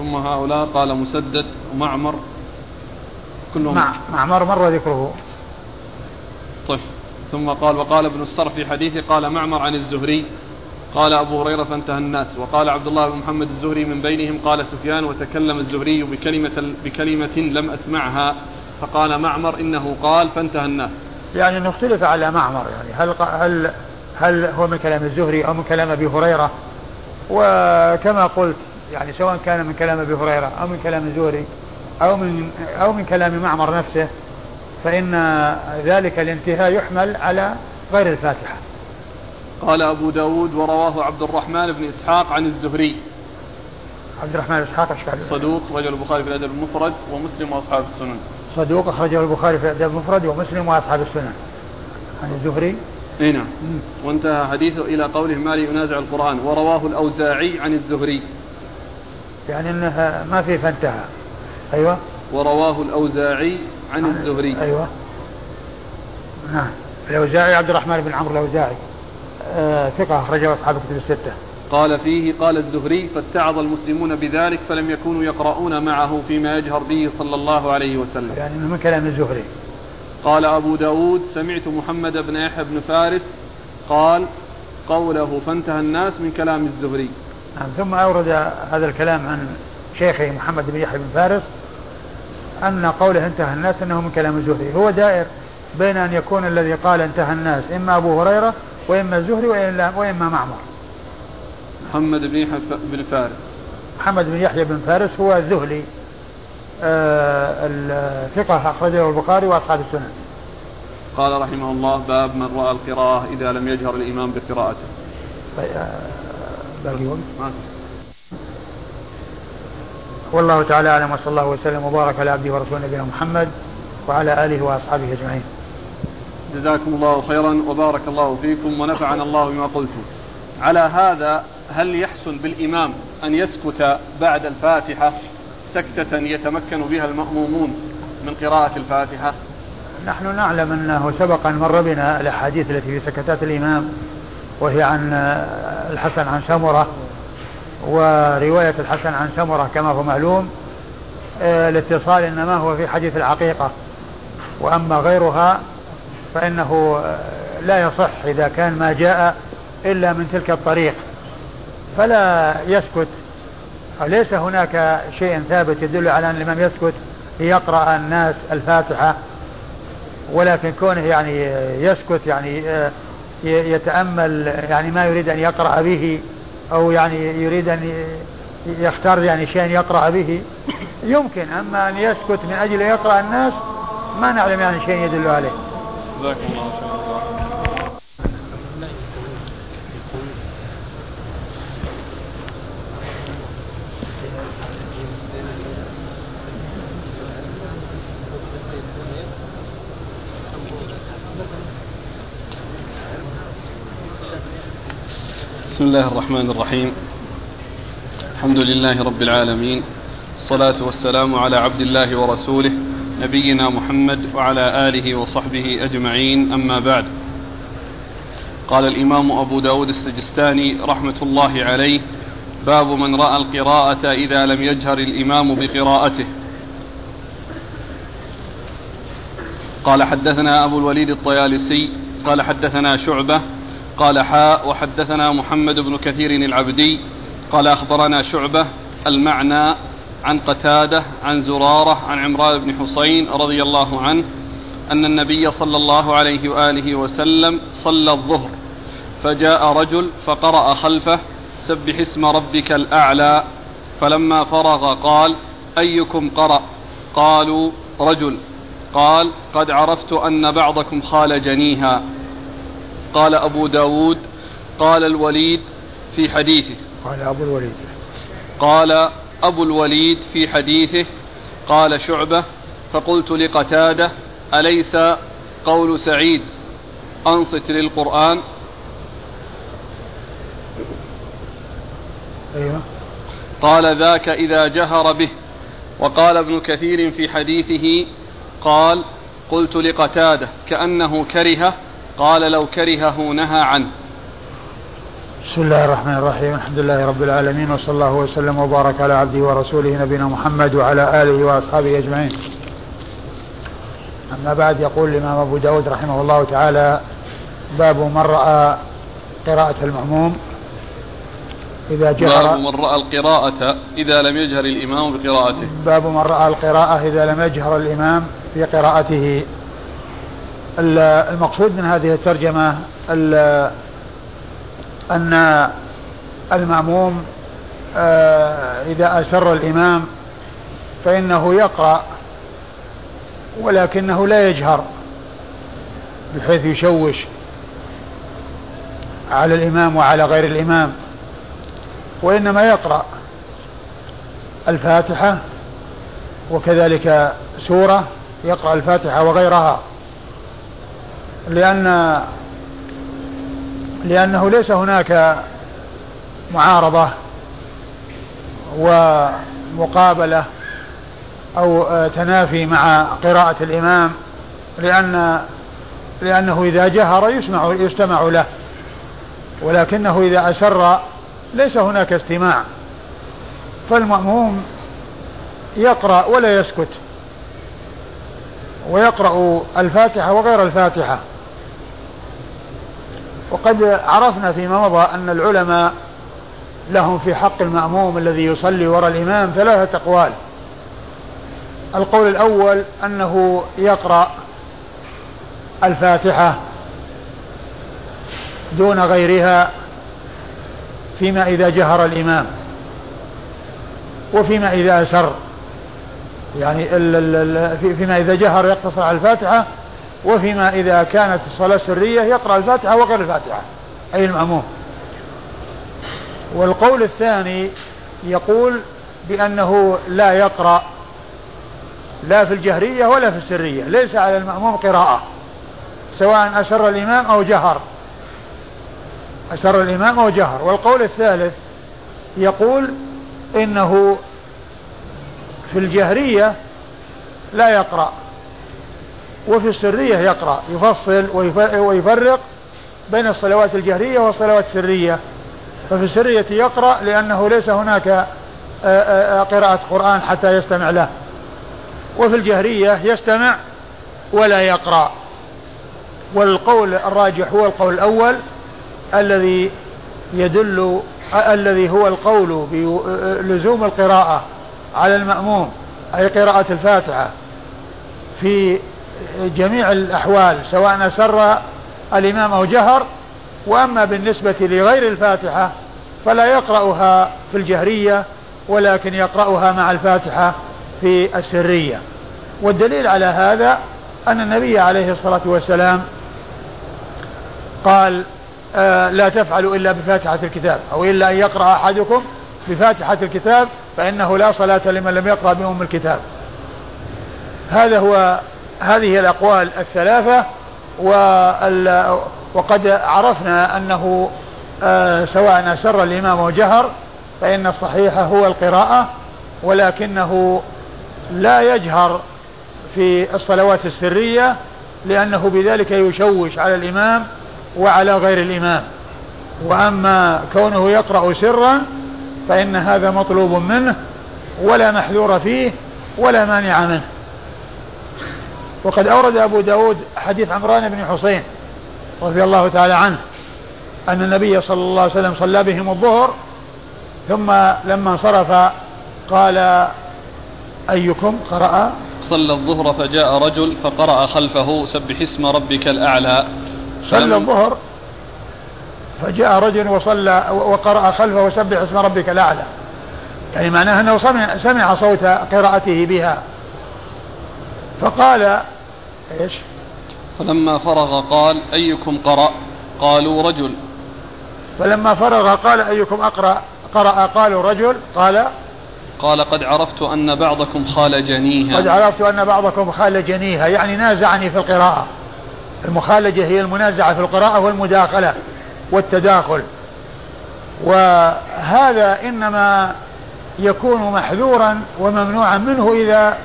ثم هؤلاء قال مسدد ومعمر. كلهم مع معمر مر ذكره. طيب. ثم قال وقال ابن الصر في حديثه قال معمر عن الزهري قال أبو هريرة فانتهى الناس وقال عبد الله بن محمد الزهري من بينهم قال سفيان وتكلم الزهري بكلمة, بكلمة لم أسمعها فقال معمر إنه قال فانتهى الناس. يعني انه اختلف على معمر يعني هل هل هل هو من كلام الزهري أو من كلام أبي هريرة؟ وكما قلت يعني سواء كان من كلام أبي هريرة أو من كلام الزهري أو من أو من كلام معمر نفسه فإن ذلك الانتهاء يحمل على غير الفاتحة. قال أبو داود ورواه عبد الرحمن بن إسحاق عن الزهري. عبد الرحمن بن إسحاق اشكال صدوق رجل البخاري في الأدب المفرد ومسلم وأصحاب السنن. صدوق أخرجه البخاري في الأدب المفرد ومسلم وأصحاب السنن عن الزهري إي نعم وانتهى حديثه إلى قوله ما لي ينازع القرآن ورواه الأوزاعي عن الزهري يعني أنها ما في فانتهى. أيوة. ورواه الأوزاعي عن, الزهري. أيوة. نعم. الأوزاعي عبد الرحمن بن عمرو الأوزاعي. آه ثقة أخرجه أصحاب الكتب الستة. قال فيه قال الزهري فاتعظ المسلمون بذلك فلم يكونوا يقرؤون معه فيما يجهر به صلى الله عليه وسلم. يعني من كلام الزهري. قال أبو داود سمعت محمد بن يحيى بن فارس قال قوله فانتهى الناس من كلام الزهري. نعم ثم أورد هذا الكلام عن شيخه محمد بن يحيى بن فارس أن قوله انتهى الناس أنه من كلام الزهري. هو دائر بين أن يكون الذي قال انتهى الناس إما أبو هريرة وإما الزهري وإما معمر. محمد بن يحيى بن فارس. محمد بن يحيى بن فارس هو الذهلي آه الثقة أخرجه البخاري وأصحاب السنن. قال رحمه الله باب من رأى القراءة إذا لم يجهر الإمام بقراءته. طيب، آه، باقي وقت؟ والله تعالى أعلم وصلى الله وسلم وبارك على عبده ورسوله نبينا محمد وعلى آله وأصحابه أجمعين. جزاكم الله خيرا وبارك الله فيكم ونفعنا الله بما قلتم. على هذا هل يحسن بالإمام أن يسكت بعد الفاتحة سكتة يتمكن بها المأمومون من قراءة الفاتحة؟ نحن نعلم أنه سبق أن مر بنا الأحاديث التي في سكتات الإمام وهي عن الحسن عن سمرة ورواية الحسن عن سمرة كما هو معلوم آه، الاتصال إنما هو في حديث العقيقة وأما غيرها فإنه آه، لا يصح إذا كان ما جاء إلا من تلك الطريق فلا يسكت. ليس هناك شيء ثابت يدل على أن الإمام يسكت؟ يقرأ الناس الفاتحة ولكن كونه يعني يسكت يعني يتأمل يعني ما يريد أن يقرأ به أو يعني يريد أن يختار يعني شيء يقرأ به. يمكن أما أن يسكت من أجل يقرأ الناس ما نعلم يعني شيء يدل عليه. جزاكم الله الله الرحمن الرحيم. الحمد لله رب العالمين. الصلاة والسلام على عبد الله ورسوله نبينا محمد وعلى آله وصحبه أجمعين. أما بعد قال الإمام أبو داود السجستاني رحمة الله عليه باب من رأى القراءة إذا لم يجهر الإمام بقراءته. قال حدثنا أبو الوليد الطيالسي قال حدثنا شعبة قال حاء وحدثنا محمد بن كثير العبدي. قال أخبرنا شعبة المعنى عن قتادة عن زرارة عن عمران بن حسين رضي الله عنه أن النبي صلى الله عليه وآله وسلم صلى الظهر فجاء رجل فقرأ خلفه سبح اسم ربك الأعلى. فلما فرغ قال أيكم قرأ؟ قالوا رجل. قال قد عرفت أن بعضكم خال جنيها. قال أبو داود قال الوليد في حديثه. قال أبو الوليد. قال أبو الوليد في حديثه قال شعبة فقلت لقتادة أليس قول سعيد؟ أنصت للقرآن. أيوة. قال ذاك إذا جهر به. وقال ابن كثير في حديثه قال قلت لقتادة كأنه كره قال لو كرهه نهى عنه. بسم الله الرحمن الرحيم. الحمد لله رب العالمين وصلى الله وسلم وبارك على عبده ورسوله نبينا محمد وعلى آله وأصحابه أجمعين. أما بعد يقول الإمام أبو داود رحمه الله تعالى باب من رأى قراءة المأموم إذا جهر باب من رأى القراءة إذا لم يجهر الإمام بقراءته. باب من رأى القراءة إذا لم يجهر الإمام في قراءته المقصود من هذه الترجمة أن المأموم آه، إذا أسر الإمام فإنه يقرأ ولكنه لا يجهر بحيث يشوش على الإمام وعلى غير الإمام وإنما يقرأ الفاتحة وكذلك سورة يقرأ الفاتحة وغيرها. لأن لأنه ليس هناك معارضة ومقابلة أو تنافي مع قراءة الإمام لأن لأنه إذا جهر يسمع يستمع له ولكنه إذا أسر ليس هناك استماع. فالمأموم يقرأ ولا يسكت. ويقرأ الفاتحة وغير الفاتحة. وقد عرفنا فيما مضى أن العلماء لهم في حق المأموم الذي يصلي وراء الإمام ثلاثة أقوال. القول الأول أنه يقرأ الفاتحة دون غيرها فيما إذا جهر الإمام وفيما إذا أسر. يعني فيما إذا جهر يقتصر على الفاتحة وفيما إذا كانت الصلاة سرية يقرأ الفاتحة وغير الفاتحة أي المأموم. والقول الثاني يقول بأنه لا يقرأ لا في الجهرية ولا في السرية ليس على المأموم قراءة سواء أسر الإمام أو جهر. أسر الإمام أو جهر. والقول الثالث يقول إنه في الجهرية لا يقرأ وفي السرية يقرأ يفصل ويفرق بين الصلوات الجهرية والصلوات السرية. ففي السرية يقرأ لأنه ليس هناك قراءة قرآن حتى يستمع له. وفي الجهرية يستمع ولا يقرأ. والقول الراجح هو القول الأول الذي يدل الذي هو القول بلزوم القراءة. على المأموم أي قراءة الفاتحة في جميع الأحوال سواء أسر الإمام أو جهر وأما بالنسبة لغير الفاتحة فلا يقرأها في الجهرية ولكن يقرأها مع الفاتحة في السرية. والدليل على هذا أن النبي عليه الصلاة والسلام قال آه لا تفعلوا إلا بفاتحة الكتاب أو إلا أن يقرأ أحدكم بفاتحة الكتاب فإنه لا صلاة لمن لم يقرأ بأم الكتاب. هذا هو هذه الأقوال الثلاثة وقد عرفنا أنه آه، سواء أسر الإمام أو جهر فإن الصحيح هو القراءة ولكنه لا يجهر في الصلوات السرية لأنه بذلك يشوش على الإمام وعلى غير الإمام. وأما كونه يقرأ سرا فإن هذا مطلوب منه ولا محذور فيه ولا مانع منه. وقد أورد أبو داود حديث عمران بن حسين رضي الله تعالى عنه أن النبي صلى الله عليه وسلم صلى بهم الظهر ثم لما انصرف قال أيكم قرأ؟ صلى الظهر فجاء رجل فقرأ خلفه سبح اسم ربك الأعلى. صلى الظهر فجاء رجل وصلى وقرأ خلفه وسبح اسم ربك الأعلى. يعني معناه أنه سمع, سمع صوت قراءته بها. فقال إيش؟ فلما فرغ قال أيكم قرأ؟ قالوا رجل. فلما فرغ قال أيكم أقرأ؟ قرأ قالوا رجل. قال قال قد عرفت أن بعضكم خال جنيها. قد عرفت أن بعضكم خال جنيها. يعني نازعني في القراءة. المخالجة هي المنازعة في القراءة والمداخلة. والتداخل. وهذا إنما يكون محذورا وممنوعا منه إذا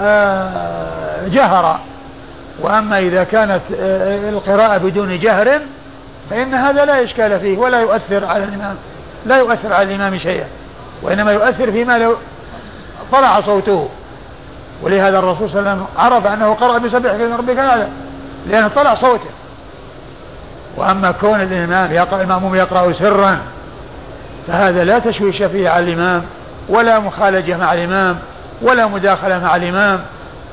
آه، جهر. وأما إذا كانت آه، القراءة بدون جهر فإن هذا لا إشكال فيه ولا يؤثر على الإمام لا يؤثر على الإمام شيئا وإنما يؤثر فيما لو طلع صوته. ولهذا الرسول صلى الله عليه وسلم عرف أنه قرأ بسبح ربك الأعلى لأنه طلع صوته. وأما كون الإمام يقرأ المأموم يقرأ سرا فهذا لا تشويش فيه على الإمام ولا مخالجة مع الإمام ولا مداخلة مع الإمام.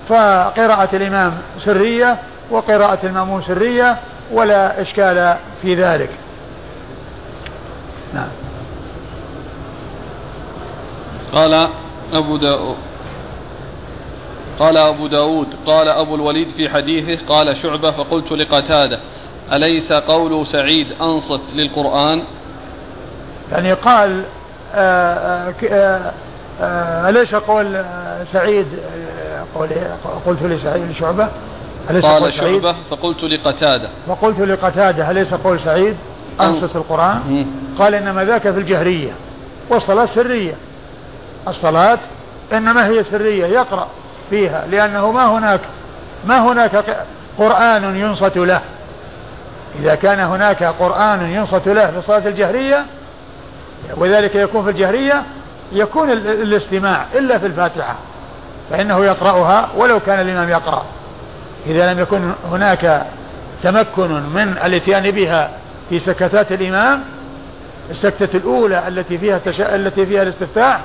فقراءة الإمام سرية وقراءة المأموم سرية ولا إشكال في ذلك. نعم. قال أبو داود قال أبو داود قال أبو الوليد في حديثه قال شعبة فقلت لقتادة أليس قول سعيد أنصت للقرآن؟ يعني قال آه، آه، آه، أليس قول سعيد قول قلت لسعيد شعبة أليس قال قول سعيد؟ شعبة فقلت لقتادة. فقلت لقتادة أليس قول سعيد أنصت القرآن؟ قال إنما ذاك في الجهرية والصلاة سرية. الصلاة إنما هي سرية يقرأ فيها لأنه ما هناك ما هناك قرآن ينصت له. إذا كان هناك قرآن ينصت له في الصلاة الجهرية وذلك يكون في الجهرية يكون الاستماع إلا في الفاتحة فإنه يقرأها ولو كان الإمام يقرأ. إذا لم يكن هناك تمكن من الإتيان بها في سكتات الإمام السكتة الأولى التي فيها التشا... التي فيها الاستفتاح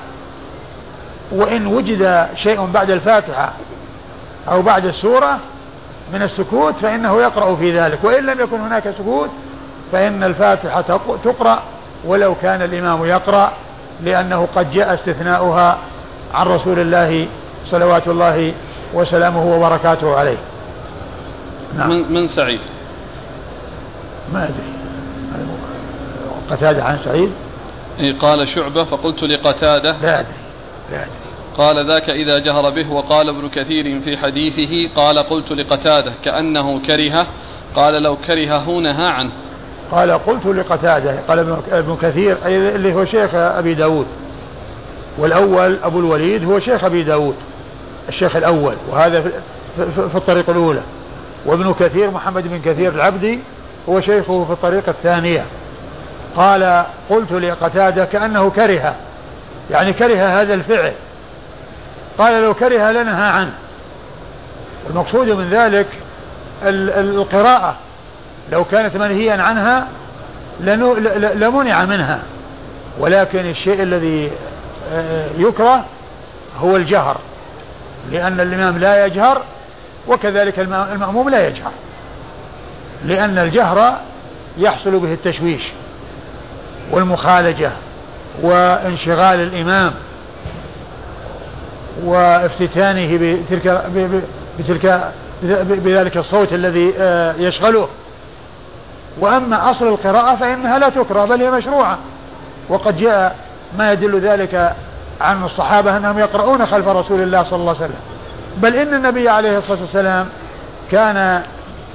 وإن وجد شيء بعد الفاتحة أو بعد السورة من السكوت فإنه يقرأ في ذلك وإن لم يكن هناك سكوت فإن الفاتحة تقرأ ولو كان الإمام يقرأ لأنه قد جاء استثناؤها عن رسول الله صلوات الله وسلامه وبركاته عليه. نعم. من, من سعيد؟ ما أدري. قتادة عن سعيد؟ قال شعبة فقلت لقتادة. لا أدري لا أدري. قال ذاك إذا جهر به وقال ابن كثير في حديثه قال قلت لقتادة كأنه كره قال لو كرهه نهى عنه. قال قلت لقتادة قال ابن كثير اللي هو شيخ أبي داود. والأول أبو الوليد هو شيخ أبي داود الشيخ الأول وهذا في الطريق الأولى. وابن كثير محمد بن كثير العبدي هو شيخه في الطريقة الثانية. قال قلت لقتادة كأنه كره يعني كره هذا الفعل. قال لو كره لنهى عنه. المقصود من ذلك القراءة. لو كانت منهيا عنها لمنع منها. ولكن الشيء الذي آه، يكره هو الجهر. لأن الإمام لا يجهر وكذلك المأموم لا يجهر. لأن الجهر يحصل به التشويش والمخالجة وانشغال الإمام وافتتانه بتلك بتلك بذلك الصوت الذي آه، يشغله. وأما أصل القراءة فإنها لا تكره بل هي مشروعة. وقد جاء ما يدل ذلك عن الصحابة أنهم يقرؤون خلف رسول الله صلى الله عليه وسلم. بل إن النبي عليه الصلاة والسلام كان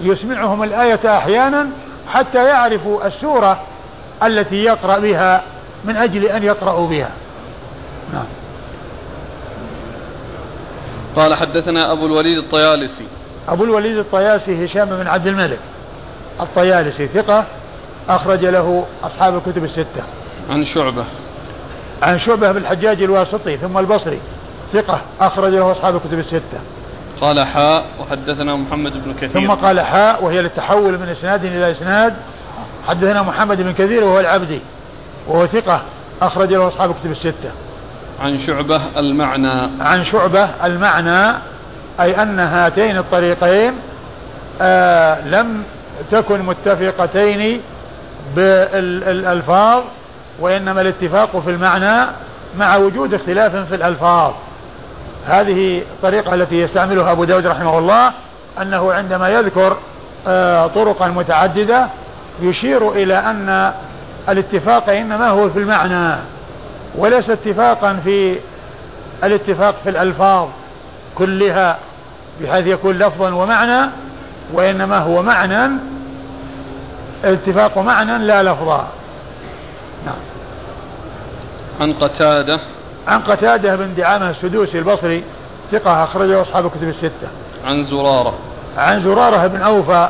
يسمعهم الآية أحيانا حتى يعرفوا السورة التي يقرأ بها من أجل أن يقرأوا بها. نعم. قال حدثنا أبو الوليد الطيالسي. أبو الوليد الطيالسي هشام بن عبد الملك الطيالسي ثقة أخرج له أصحاب الكتب الستة. عن شعبة. عن شعبة بن الحجاج الواسطي ثم البصري ثقة أخرج له أصحاب الكتب الستة. قال حاء وحدثنا محمد بن كثير. ثم قال حاء وهي للتحول من إسناد إلى إسناد. حدثنا محمد بن كثير وهو العبدي وهو ثقة أخرج له أصحاب الكتب الستة. عن شعبة المعنى. عن شعبة المعنى أي أن هاتين الطريقين آه لم تكن متفقتين بالألفاظ وإنما الاتفاق في المعنى مع وجود اختلاف في الألفاظ. هذه الطريقة التي يستعملها أبو داود رحمه الله أنه عندما يذكر آه طرقا متعددة يشير إلى أن الاتفاق إنما هو في المعنى. وليس اتفاقا في الاتفاق في الألفاظ كلها بحيث يكون لفظا ومعنى وإنما هو معنى اتفاق معنى لا لفظا. نعم. عن قتادة. عن قتادة بن دعامة السدوسي البصري ثقة أخرجه أصحاب الكتب الستة. عن زرارة. عن زرارة بن أوفى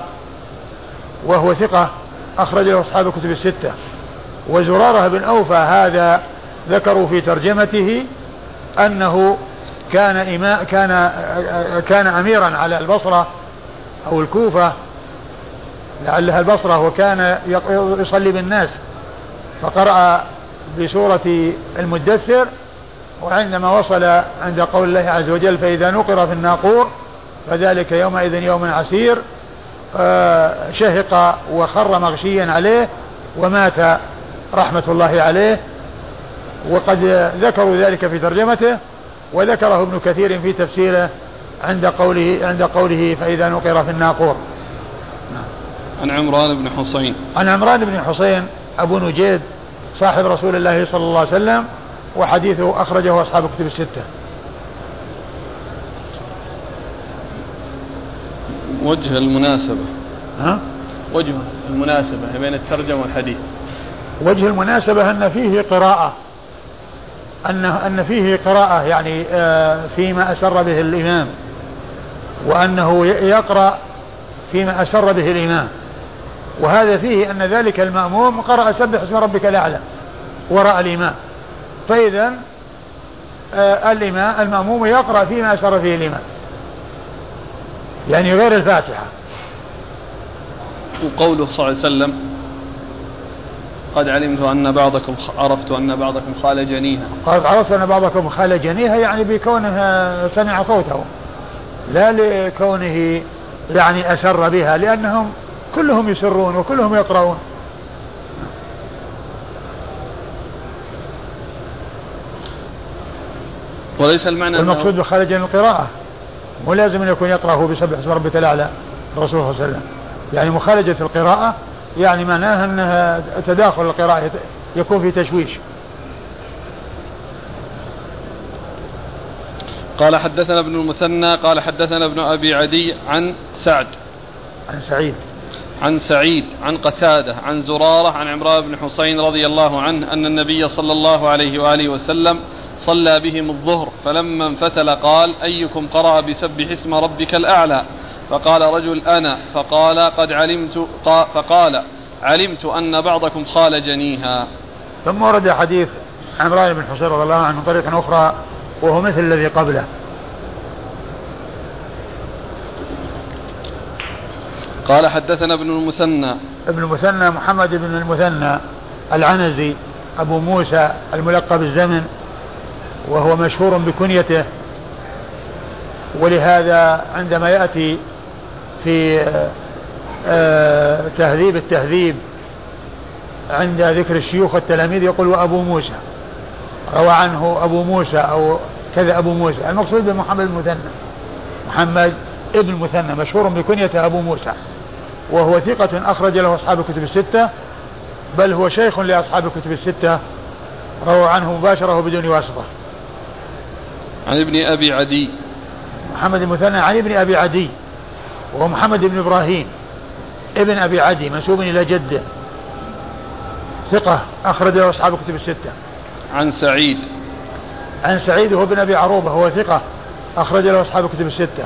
وهو ثقة أخرجه أصحاب الكتب الستة. وزرارة بن أوفى هذا ذكروا في ترجمته أنه كان إماء كان كان أميرا على البصرة أو الكوفة لعلها البصرة وكان يصلي بالناس. فقرأ بسورة المدثر وعندما وصل عند قول الله عز وجل فإذا نقر في الناقور فذلك يومئذ يوم عسير. شهق وخر مغشيا عليه ومات رحمة الله عليه. وقد ذكروا ذلك في ترجمته وذكره ابن كثير في تفسيره عند قوله عند قوله فإذا نقر في الناقور. عن عمران بن حسين عن عمران بن حسين أبو نجيد صاحب رسول الله صلى الله عليه وسلم وحديثه أخرجه أصحاب كتب الستة. وجه المناسبة. ها؟ وجه المناسبة بين الترجمة والحديث. وجه المناسبة أن فيه قراءة. أن أن فيه قراءة يعني آه، فيما أسر به الإمام وأنه يقرأ فيما أسر به الإمام. وهذا فيه أن ذلك المأموم قرأ سبح اسم ربك الأعلى وراء الإمام. فإذا آه الإمام المأموم يقرأ فيما أشار فيه الإمام يعني غير الفاتحة. وقوله صلى الله عليه وسلم قد علمت أن بعضكم عرفت أن بعضكم خال جنيها. قد عرفت أن بعضكم خال جنيها يعني بكونه سمع صوته لا لكونه يعني أسر بها لأنهم كلهم يسرون وكلهم يقرؤون. وليس المعنى المقصود بخارج القراءة مو لازم أن يكون يقرأه بسبح اسم ربك الأعلى الرسول صلى الله عليه وسلم. يعني مخالجة القراءة يعني معناها أنها تداخل القراءة يكون في تشويش. قال حدثنا ابن المثنى قال حدثنا ابن أبي عدي عن سعد. عن سعيد. عن سعيد عن قتادة عن زرارة عن عمران بن حسين رضي الله عنه أن النبي صلى الله عليه وآله وسلم صلى بهم الظهر فلما انفتل قال أيكم قرأ بسبح اسم ربك الأعلى؟ فقال رجل أنا فقال قد علمت فقال علمت أن بعضكم خال جنيها. ثم ورد حديث عمران بن حسين رضي الله عنه من طريق أخرى وهو مثل الذي قبله. قال حدثنا ابن المثنى. ابن المثنى محمد بن المثنى العنزي أبو موسى الملقب الزمن وهو مشهور بكنيته. ولهذا عندما يأتي في آه، تهذيب التهذيب عند ذكر الشيوخ والتلاميذ يقول وأبو موسى روى عنه أبو موسى أو كذا أبو موسى المقصود بمحمد المثنى محمد ابن المثنى مشهور بكنيته أبو موسى وهو ثقة أخرج له أصحاب الكتب الستة بل هو شيخ لأصحاب الكتب الستة روى عنه مباشرة وبدون واسطة. عن ابن أبي عدي. محمد المثنى عن ابن أبي عدي. وهو محمد بن إبراهيم ابن أبي عدي منسوب إلى جده. ثقة أخرج له أصحاب الكتب الستة. عن سعيد. عن سعيد وهو ابن أبي عروبة هو ثقة أخرج له أصحاب الكتب الستة.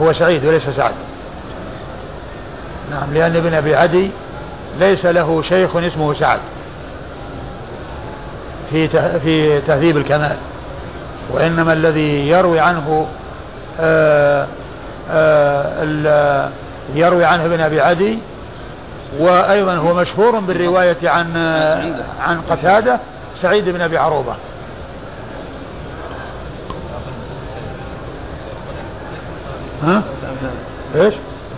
هو سعيد وليس سعد. نعم لأن ابن أبي عدي ليس له شيخ اسمه سعد. في في تهذيب الكمال. وإنما الذي يروي عنه آه، يروي عنه ابن أبي عدي وأيضا هو مشهور بالرواية عن عن قتادة سعيد بن أبي عروبة ها؟ إيش؟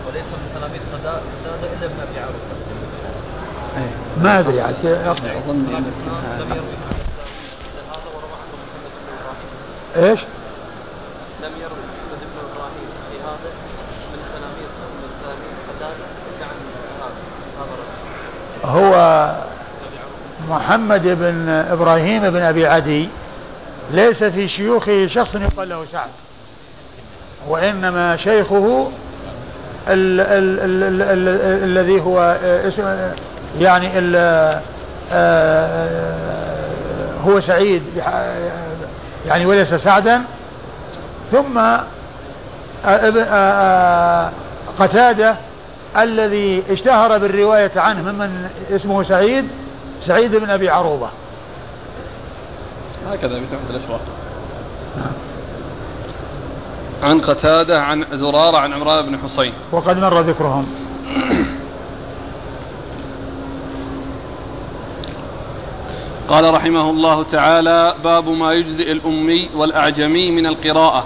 وليس من تلاميذ قتادة إلا ابن أبي عروبة ما أدري عاد أظن إيش؟ لم يروي محمد بن إبراهيم في هذا من تلاميذ من تلاميذ قتاده هو محمد بن إبراهيم بن أبي عدي ليس في شيوخه شخص يقال له سعد وإنما شيخه ال ال ال ال الذي هو اسم يعني ال آه، هو سعيد يعني وليس سعدا. ثم آه، آه، قتادة الذي اشتهر بالرواية عنه ممن اسمه سعيد سعيد بن أبي عروبة. هكذا في تحت الأشراف عن قتادة عن زرارة عن عمران بن حصين وقد مر ذكرهم. قال رحمه الله تعالى باب ما يجزئ الأمي والأعجمي من القراءة.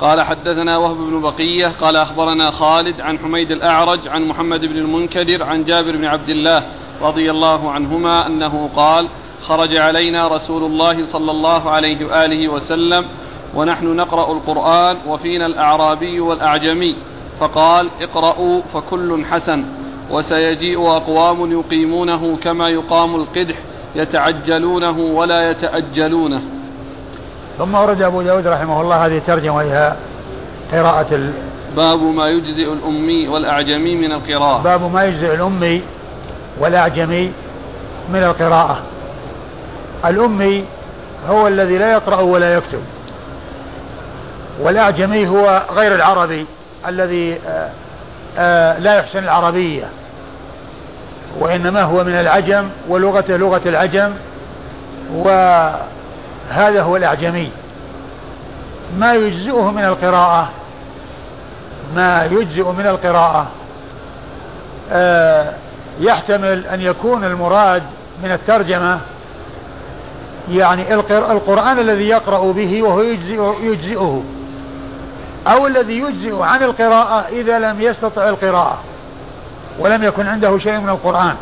قال حدثنا وهب بن بقية قال أخبرنا خالد عن حميد الأعرج عن محمد بن المنكدر عن جابر بن عبد الله رضي الله عنهما أنه قال خرج علينا رسول الله صلى الله عليه وآله وسلم ونحن نقرأ القرآن وفينا الأعرابي والأعجمي فقال اقرأوا فكل حسن وسيجيء أقوام يقيمونه كما يقام القدح يتعجلونه ولا يتأجلونه ثم ورد أبو داود رحمه الله هذه الترجمة وهي قراءة ال... باب ما يجزئ الأمي والأعجمي من القراءة. باب ما يجزئ الأمي والأعجمي من القراءة. الأمي هو الذي لا يقرأ ولا يكتب. والأعجمي هو غير العربي الذي آآ آآ لا يحسن العربية. وإنما هو من العجم ولغته لغة العجم وهذا هو الأعجمي. ما يجزئه من القراءة. ما يجزئ من القراءة. يحتمل أن يكون المراد من الترجمة. يعني القرآن الذي يقرأ به وهو يجزئه, يجزئه. أو الذي يجزئ عن القراءة إذا لم يستطع القراءة. ولم يكن عنده شيء من القرآن.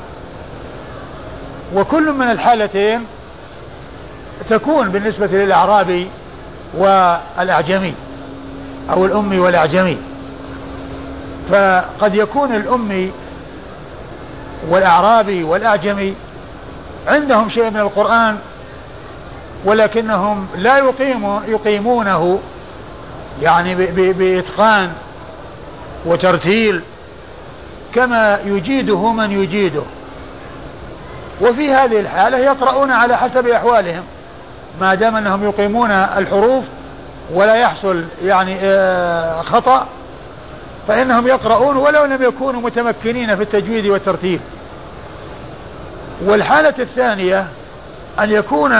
وكل من الحالتين تكون بالنسبة للأعرابي والأعجمي أو الأمي والأعجمي. فقد يكون الأمي والأعرابي والأعجمي عندهم شيء من القرآن ولكنهم لا يقيمون يقيمونه يعني بإتقان وترتيل كما يجيده من يجيده. وفي هذه الحالة يقرؤون على حسب أحوالهم. ما دام أنهم يقيمون الحروف ولا يحصل يعني آه، خطأ فإنهم يقرؤون ولو لم يكونوا متمكنين في التجويد والترتيب. والحالة الثانية أن يكون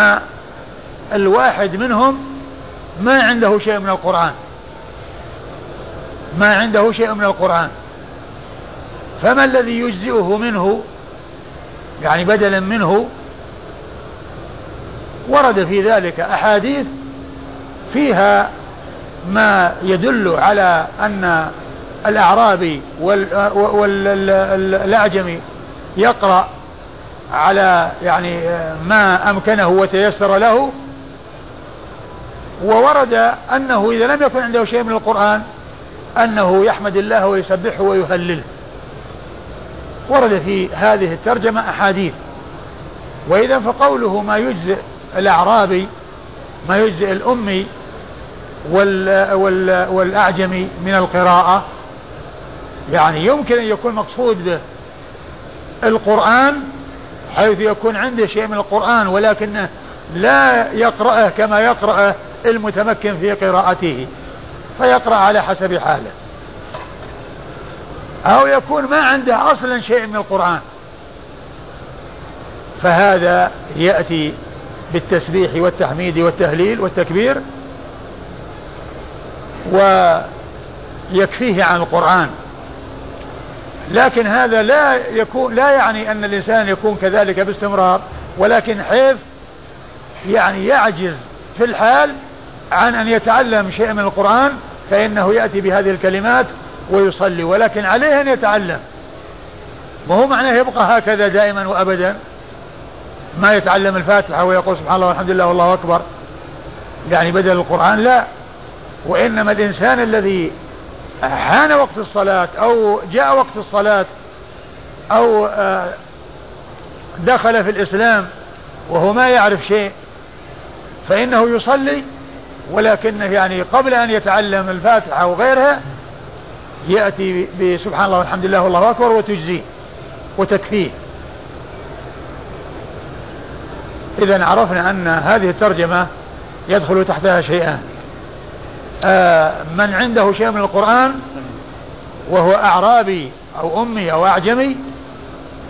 الواحد منهم ما عنده شيء من القرآن. ما عنده شيء من القرآن. فما الذي يجزئه منه؟ يعني بدلا منه ورد في ذلك أحاديث فيها ما يدل على أن الأعرابي والأعجمي يقرأ على يعني ما أمكنه وتيسر له وورد أنه إذا لم يكن عنده شيء من القرآن أنه يحمد الله ويسبحه ويهلله. ورد في هذه الترجمة أحاديث. وإذا فقوله ما يجزئ الأعرابي ما يجزئ الأمي وال وال والأعجمي من القراءة. يعني يمكن أن يكون مقصود به القرآن حيث يكون عنده شيء من القرآن ولكنه لا يقرأه كما يقرأه المتمكن في قراءته فيقرأ على حسب حاله. أو يكون ما عنده أصلا شيء من القرآن. فهذا يأتي بالتسبيح والتحميد والتهليل والتكبير ويكفيه عن القرآن. لكن هذا لا يكون لا يعني أن الإنسان يكون كذلك باستمرار ولكن حيث يعني يعجز في الحال عن أن يتعلم شيء من القرآن فإنه يأتي بهذه الكلمات ويصلي ولكن عليه أن يتعلم. وهو معناه يبقى هكذا دائما وأبدا. ما يتعلم الفاتحة ويقول سبحان الله والحمد لله والله أكبر. يعني بدل القرآن لا. وإنما الإنسان الذي حان وقت الصلاة أو جاء وقت الصلاة أو آه، دخل في الإسلام وهو ما يعرف شيء فإنه يصلي ولكنه يعني قبل أن يتعلم الفاتحة وغيرها يأتي بسبحان الله والحمد لله والله أكبر وتجزيه وتكفيه. إذا عرفنا أن هذه الترجمة يدخل تحتها شيئان آه من عنده شيء من القرآن وهو أعرابي أو أمي أو أعجمي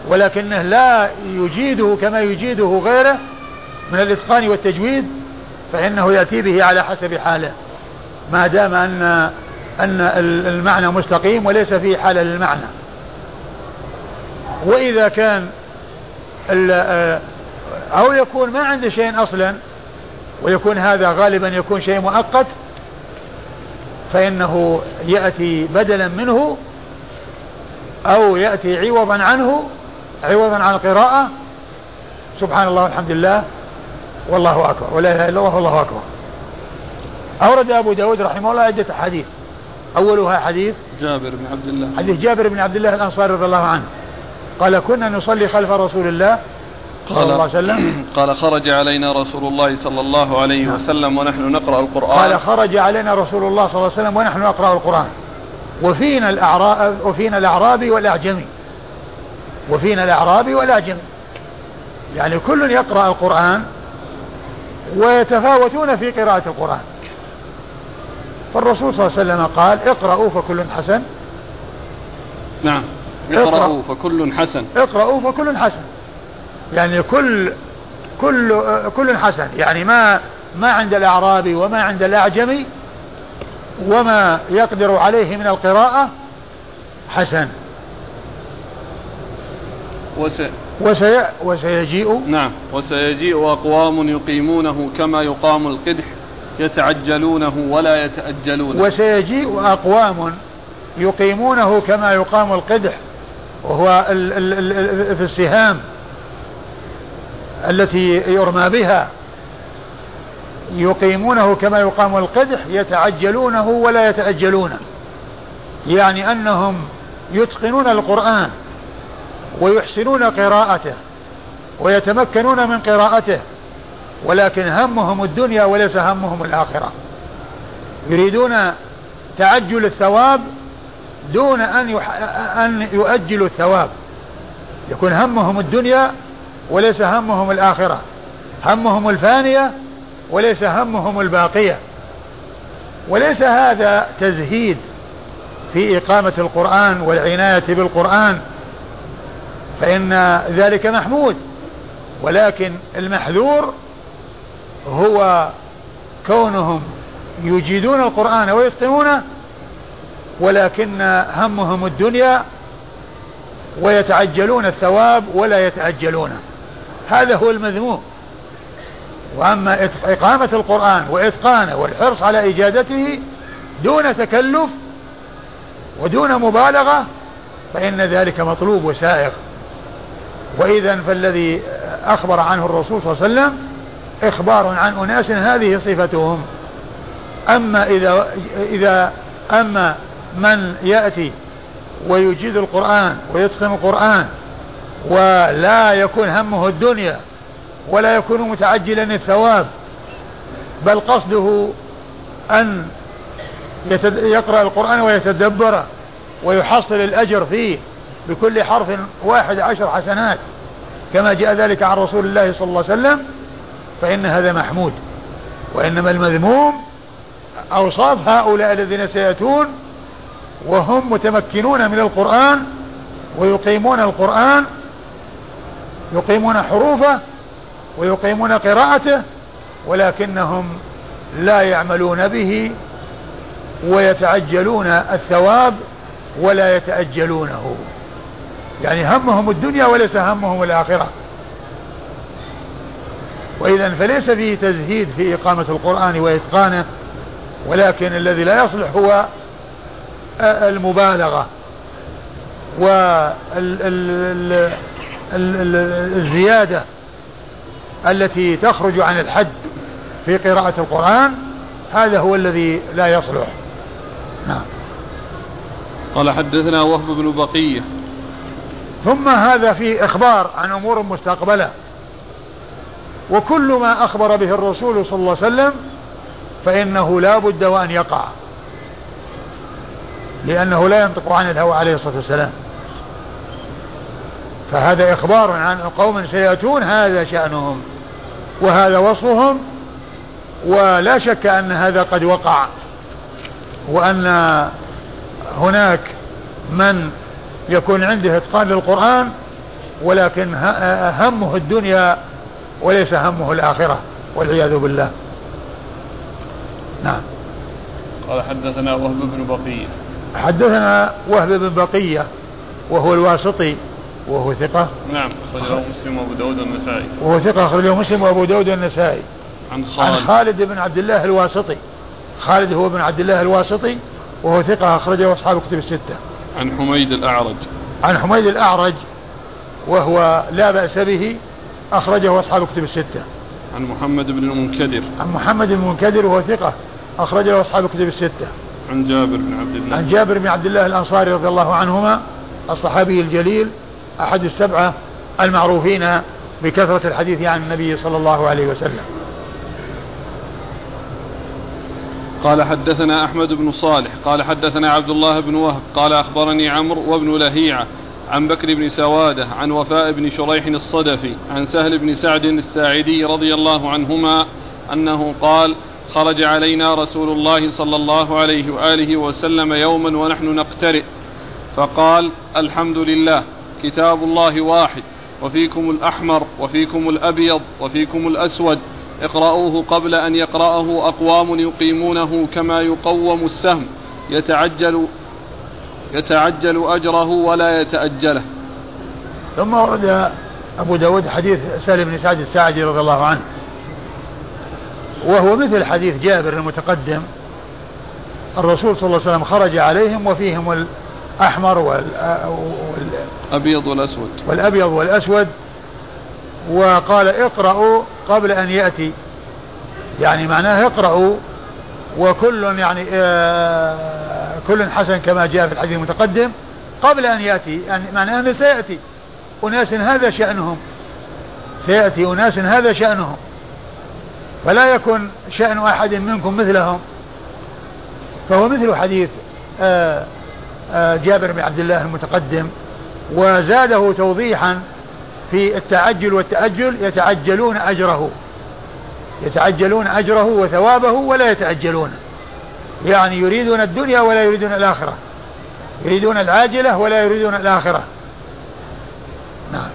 ولكنه لا يجيده كما يجيده غيره من الإتقان والتجويد فإنه يأتي به على حسب حاله. ما دام أن أن المعنى مستقيم وليس فيه حالة للمعنى. وإذا كان أو يكون ما عنده شيء أصلا ويكون هذا غالبا يكون شيء مؤقت فإنه يأتي بدلا منه أو يأتي عوضا عنه عوضا عن القراءة. سبحان الله والحمد لله. والله أكبر. ولا إله إلا الله والله أكبر. أورد أبو داود رحمه الله عدة حديث أولها حديث جابر بن عبد الله. حديث جابر بن عبد الله الأنصاري رضي الله عنه. قال كنا نصلي خلف رسول الله صلى الله عليه وسلم. قال خرج علينا رسول الله صلى الله عليه نعم. وسلم ونحن نقرأ القرآن. قال خرج علينا رسول الله صلى الله عليه وسلم ونحن نقرأ القرآن. وفينا الأعراب وفينا الأعرابي والأعجمي. وفينا الأعرابي والأعجمي. يعني كل يقرأ القرآن ويتفاوتون في قراءة القرآن. فالرسول صلى الله عليه وسلم قال اقرأوا فكل حسن. نعم. اقرأوا فكل حسن. اقرأوا فكل حسن. يعني كل كل كل حسن. يعني ما ما عند الأعرابي وما عند الأعجمي وما يقدر عليه من القراءة حسن. وسي وسي وسيجيء. نعم. وسيجيء أقوام يقيمونه كما يقام القدح يتعجلونه ولا يتأجلونه وسيجيء أقوام يقيمونه كما يقام القدح. وهو ال ال ال في السهام. التي يرمى بها يقيمونه كما يقام القدح يتعجلونه ولا يتأجلونه يعني أنهم يتقنون القرآن ويحسنون قراءته ويتمكنون من قراءته ولكن همهم الدنيا وليس همهم الآخرة. يريدون تعجل الثواب دون أن أن يؤجلوا الثواب. يكون همهم الدنيا وليس همهم الآخرة همهم الفانية وليس همهم الباقية. وليس هذا تزهيد في إقامة القرآن والعناية بالقرآن فإن ذلك محمود. ولكن المحذور هو كونهم يجيدون القرآن ويتقنونه ولكن همهم الدنيا ويتعجلون الثواب ولا يتعجلونه هذا هو المذموم. وأما إقامة القرآن وإتقانه والحرص على إجادته دون تكلف ودون مبالغة فإن ذلك مطلوب وسائغ. وإذا فالذي أخبر عنه الرسول صلى الله عليه وسلم إخبار عن أناس هذه صفتهم. أما إذا إذا أما من يأتي ويجيد القرآن ويتقن القرآن ولا يكون همه الدنيا ولا يكون متعجلا الثواب بل قصده أن يقرأ القرآن ويتدبره ويحصل الأجر فيه بكل حرف واحد عشر حسنات كما جاء ذلك عن رسول الله صلى الله عليه وسلم فإن هذا محمود وإنما المذموم أوصاف هؤلاء الذين سيأتون وهم متمكنون من القرآن ويقيمون القرآن يقيمون حروفه ويقيمون قراءته ولكنهم لا يعملون به ويتعجلون الثواب ولا يتأجلونه. يعني همهم الدنيا وليس همهم الآخرة. وإذا فليس فيه تزهيد في إقامة القرآن وإتقانه ولكن الذي لا يصلح هو المبالغة والزيادة التي تخرج عن الحد في قراءة القرآن هذا هو الذي لا يصلح. نعم. قال حدثنا وهب بن بقية. ثم هذا في إخبار عن أمور مستقبلة. وكل ما أخبر به الرسول صلى الله عليه وسلم فإنه لا بد وأن يقع لأنه لا ينطق عن الهوى عليه الصلاة والسلام. فهذا إخبار عن قوم سيأتون هذا شأنهم وهذا وصفهم ولا شك أن هذا قد وقع وأن هناك من يكون عنده إتقان للقرآن ولكن همه الدنيا وليس همه الآخرة والعياذ بالله. نعم. قال حدثنا وهب بن بقية. حدثنا وهب بن بقية وهو الواسطي وهو ثقة. نعم أخرجه مسلم وأبو داود والنسائي. وهو ثقة أخرجه مسلم وأبو داود والنسائي. عن خالد. عن خالد بن عبد الله الواسطي. خالد هو بن عبد الله الواسطي وهو ثقة أخرجه أصحاب كتب الستة. عن حميد الأعرج. عن حميد الأعرج وهو لا بأس به أخرجه أصحاب كتب الستة. عن محمد بن المنكدر. عن محمد بن المنكدر وهو ثقة أخرجه أصحاب كتب الستة. عن جابر بن عبد الله. عن جابر بن عبد الله الأنصاري رضي الله عنهما الصحابي الجليل أحد السبعة المعروفين بكثرة الحديث عن النبي صلى الله عليه وسلم. قال حدثنا أحمد بن صالح قال حدثنا عبد الله بن وهب قال أخبرني عمرو وابن لهيعة عن بكر بن سوادة عن وفاء بن شريح الصدفي عن سهل بن سعد الساعدي رضي الله عنهما أنه قال خرج علينا رسول الله صلى الله عليه وآله وسلم يوما ونحن نقترئ. فقال الحمد لله. كتاب الله واحد. وفيكم الأحمر وفيكم الأبيض وفيكم الأسود. اقرأوه قبل أن يقرأه أقوام يقيمونه كما يقوم السهم. يتعجل يتعجل أجره ولا يتأجله. ثم ورد أبو داود حديث سالم بن سعد الساعدي رضي الله عنه. وهو مثل حديث جابر المتقدم. الرسول صلى الله عليه وسلم خرج عليهم وفيهم الأحمر والأبيض والأسود. والأبيض والأسود. وقال اقرأوا قبل أن يأتي. يعني معناه اقرأوا. وكل يعني آه كل حسن كما جاء في الحديث المتقدم قبل أن يأتي. يعني معناه أنه سيأتي. أناس هذا شأنهم. سيأتي أناس هذا شأنهم. فلا يكن شأن أحد منكم مثلهم. فهو مثل حديث آه آه جابر بن عبد الله المتقدم وزاده توضيحا في التعجل والتأجل يتعجلون أجره يتعجلون أجره وثوابه ولا يتعجلون. يعني يريدون الدنيا ولا يريدون الآخرة يريدون العاجلة ولا يريدون الآخرة. نعم.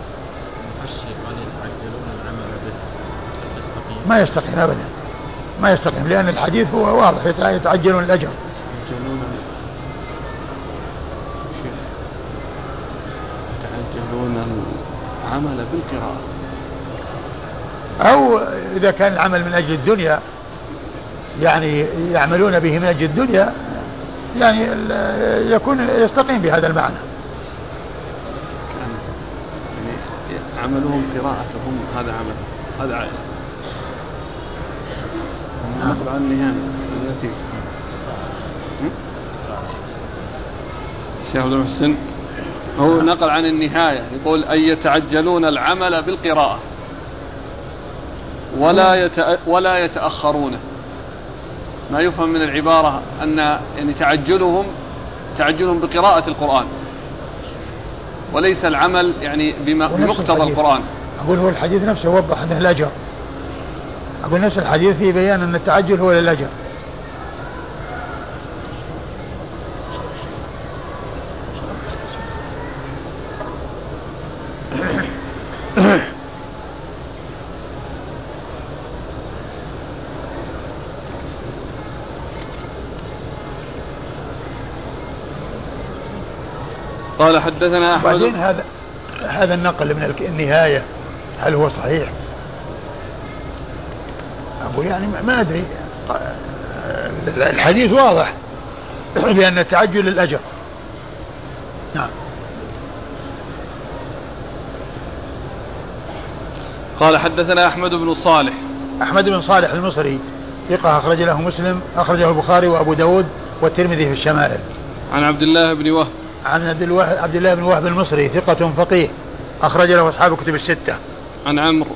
ما يستقيم أبدا ما يستقيم لأن الحديث هو واضح يتعجلون الأجر. العمل بالقراءة. أو إذا كان العمل من أجل الدنيا يعني يعملون به من أجل الدنيا يعني يكون يستقيم بهذا المعنى. يعني عملهم قراءتهم هذا عمل هذا عمل نقل عن النهاية. النسيج شيخ عبد المحسن هو نقل عن النهاية يقول أن يتعجلون العمل بالقراءة؟ ولا يتأ... ولا يتأخرونه ما يفهم من العبارة أن يعني تعجلهم تعجلهم بقراءة القرآن. وليس العمل يعني بما بمقتضى القرآن. أقول هو الحديث نفسه وضح أنه الأجر أقول نفس الحديث في بيان أن التعجل هو للأجر قال حدثنا أحمد. بعدين هذا هذا النقل من النهاية هل هو صحيح؟ أقول يعني ما أدري. الحديث واضح. بأن التعجل الأجر نعم. قال حدثنا أحمد بن صالح. أحمد بن صالح المصري ثقة أخرج له مسلم أخرجه البخاري وأبو داود والترمذي في الشمائل. عن عبد الله بن وهب. عن عبد الله بن وهب المصري ثقة فقيه أخرج له أصحاب كتب الستة. عن عمرو.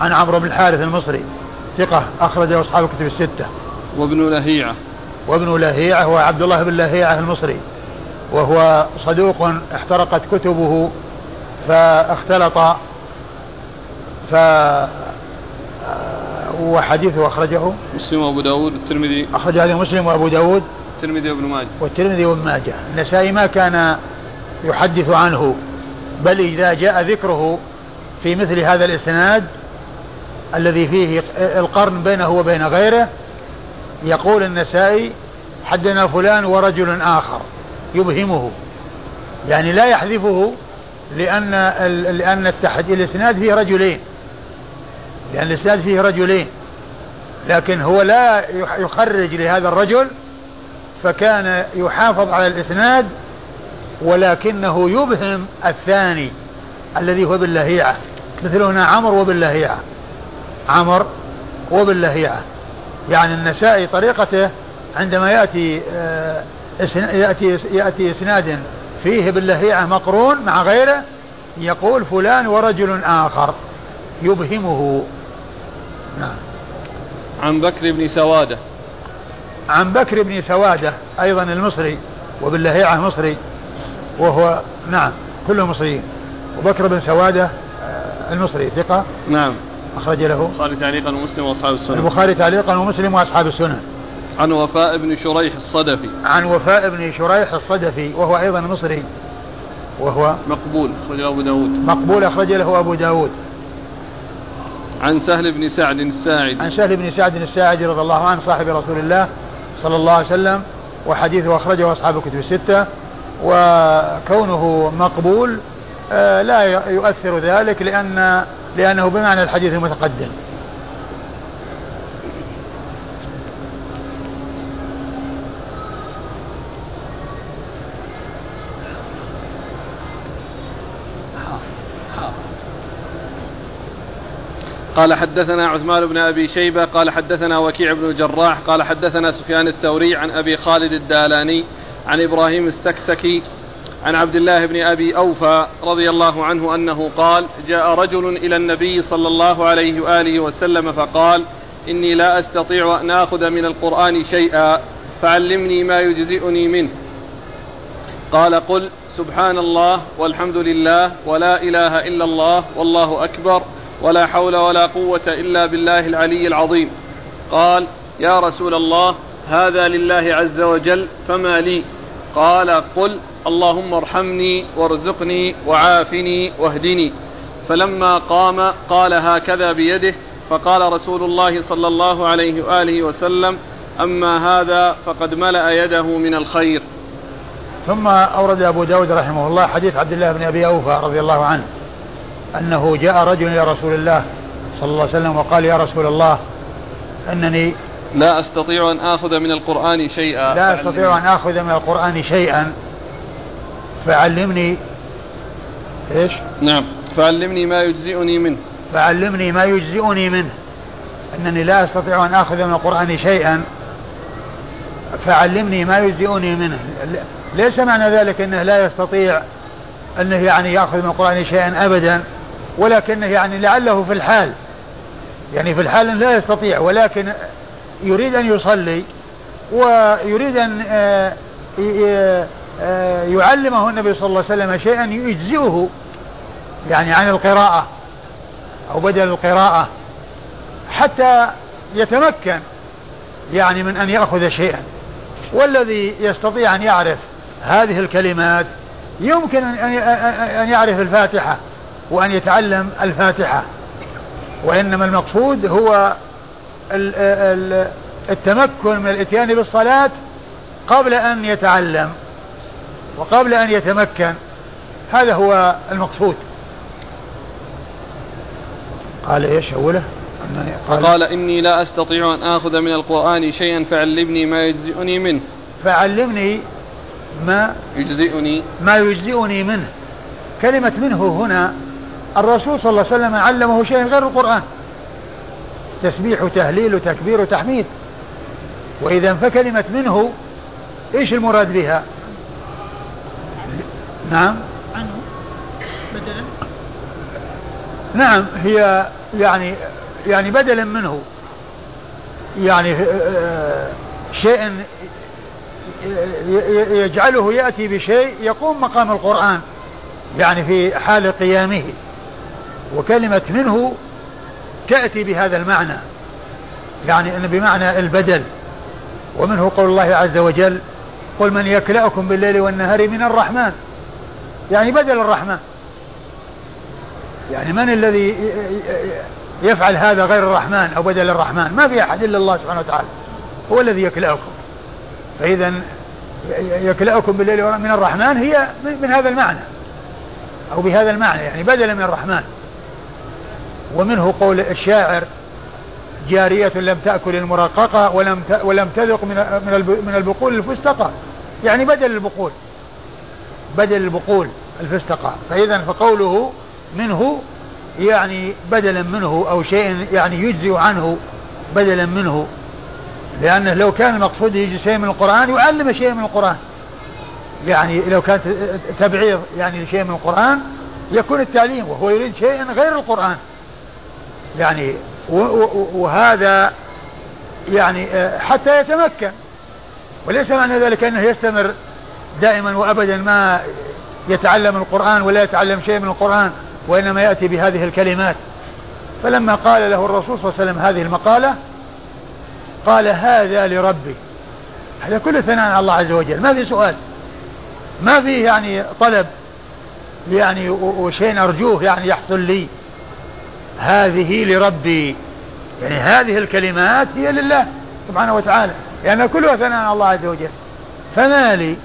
عن عمرو بن الحارث المصري ثقة أخرج له أصحاب كتب الستة. وابن لهيعة. وابن لهيعة هو عبد الله بن لهيعة المصري وهو صدوق احترقت كتبه فاختلط ف وحديثه أخرجه مسلم وأبو داود والترمذي أخرج هذه مسلم وأبو داود. والترمذي وابن ماجه. والترمذي وابن ماجه. النسائي ما كان يحدث عنه بل إذا جاء ذكره في مثل هذا الإسناد الذي فيه القرن بينه وبين غيره يقول النسائي حدنا فلان ورجل آخر. يبهمه. يعني لا يحذفه لأن لأن الإسناد فيه رجلين. لأن الإسناد فيه رجلين لكن هو لا يخرج لهذا الرجل فكان يحافظ على الإسناد ولكنه يبهم الثاني الذي هو باللهيعة مثل هنا عمر وباللهيعة عمر وباللهيعة يعني النسائي طريقته عندما يأتي آه، يأتي يأتي إسناد فيه باللهيعة مقرون مع غيره يقول فلان ورجل آخر يبهمه. نعم. عن بكر بن سوادة. عن بكر بن سوادة أيضا المصري وباللهيعة مصري وهو نعم كلهم مصريين. وبكر بن سوادة آه، المصري ثقة. نعم. أخرج له البخاري تعليقا ومسلم وأصحاب السنن البخاري تعليقا ومسلم وأصحاب السنن عن وفاء بن شريح الصدفي. عن وفاء بن شريح الصدفي وهو أيضا مصري وهو مقبول أخرج له أبو داود. مقبول أخرج له أبو داود. عن سهل بن سعد الساعدي. عن سهل بن سعد الساعدي رضي الله عنه صاحب رسول الله صلى الله عليه وسلم وحديثه أخرجه أصحاب الكتب الستة وكونه مقبول آه، لا يؤثر ذلك لأن لأنه بمعنى الحديث المتقدم. قال حدثنا عثمان بن أبي شيبة قال حدثنا وكيع بن الجراح قال حدثنا سفيان الثوري عن أبي خالد الدالاني عن إبراهيم السكسكي عن عبد الله بن أبي أوفى رضي الله عنه أنه قال جاء رجل إلى النبي صلى الله عليه وآله وسلم فقال إني لا أستطيع أن آخذ من القرآن شيئا فعلمني ما يجزئني منه. قال قل سبحان الله والحمد لله ولا إله إلا الله والله أكبر ولا حول ولا قوة إلا بالله العلي العظيم. قال يا رسول الله هذا لله عز وجل فما لي؟ قال قل اللهم ارحمني وارزقني وعافني واهدني. فلما قام قال هكذا بيده. فقال رسول الله صلى الله عليه وآله وسلم أما هذا فقد ملأ يده من الخير. ثم أورد أبو داود رحمه الله حديث عبد الله بن أبي أوفى رضي الله عنه. أنه جاء رجل إلى رسول الله صلى الله عليه وسلم وقال يا رسول الله أنني لا أستطيع أن آخذ من القرآن شيئا. لا أستطيع أن آخذ من القرآن شيئا. فعلمني إيش؟ نعم. فعلمني ما يجزئني منه. فعلمني ما يجزئني منه. أنني لا أستطيع أن آخذ من القرآن شيئا. فعلمني ما يجزئني منه. ليس معنى ذلك أنه لا يستطيع أنه يعني يأخذ من القرآن شيئا أبدا. ولكنه يعني لعله في الحال. يعني في الحال لا يستطيع ولكن يريد أن يصلي ويريد أن آه، آه، يعلمه النبي صلى الله عليه وسلم شيئا يجزئه يعني عن القراءة أو بدل القراءة حتى يتمكن يعني من أن يأخذ شيئا. والذي يستطيع أن يعرف هذه الكلمات يمكن أن يعرف الفاتحة. وأن يتعلم الفاتحة. وإنما المقصود هو التمكن من الإتيان بالصلاة قبل أن يتعلم وقبل أن يتمكن. هذا هو المقصود. قال إيش أوله؟ قال, قال إني لا أستطيع أن آخذ من القرآن شيئا فعلمني ما يجزئني منه. فعلمني ما يجزئني. ما يجزئني منه. كلمة منه هنا الرسول صلى الله عليه وسلم علمه شيء غير القرآن. تسبيح وتهليل وتكبير وتحميد. وإذا فكلمة منه إيش المراد بها؟ نعم. عنه بدلا. نعم هي يعني يعني بدلا منه. يعني آه، آه، شيء يجعله يأتي بشيء يقوم مقام القرآن. يعني في حال قيامه. وكلمة منه تأتي بهذا المعنى. يعني أن بمعنى البدل ومنه قول الله عز وجل قل من يكلأكم بالليل والنهار من الرحمن يعني بدل الرحمن. يعني من الذي يفعل هذا غير الرحمن أو بدل الرحمن؟ ما في أحد إلا الله سبحانه وتعالى هو الذي يكلأكم. فإذا يكلأكم بالليل من الرحمن هي من هذا المعنى أو بهذا المعنى يعني بدلا من الرحمن. ومنه قول الشاعر جارية لم تأكل المرققة ولم ولم تذق من من البقول الفستقة. يعني بدل البقول. بدل البقول الفستقة. فإذا فقوله منه يعني بدلا منه أو شيء يعني يجزي عنه بدلا منه. لأنه لو كان المقصود يجي شيء من القرآن يعلم شيء من القرآن. يعني لو كانت تبعيض يعني لشيء من القرآن يكون التعليم وهو يريد شيئا غير القرآن. يعني وهذا يعني آه، حتى يتمكن. وليس معنى ذلك أنه يستمر دائما وأبدا ما يتعلم القرآن ولا يتعلم شيء من القرآن وإنما يأتي بهذه الكلمات. فلما قال له الرسول صلى الله عليه وسلم هذه المقالة قال هذا لربي. هذا كله ثناء على الله عز وجل. ما في سؤال. ما في يعني طلب. يعني وشيء أرجوه يعني يحصل لي. هذه لربي. يعني هذه الكلمات هي لله سبحانه وتعالى. لأن يعني كلها ثناء على الله عز وجل. فما لي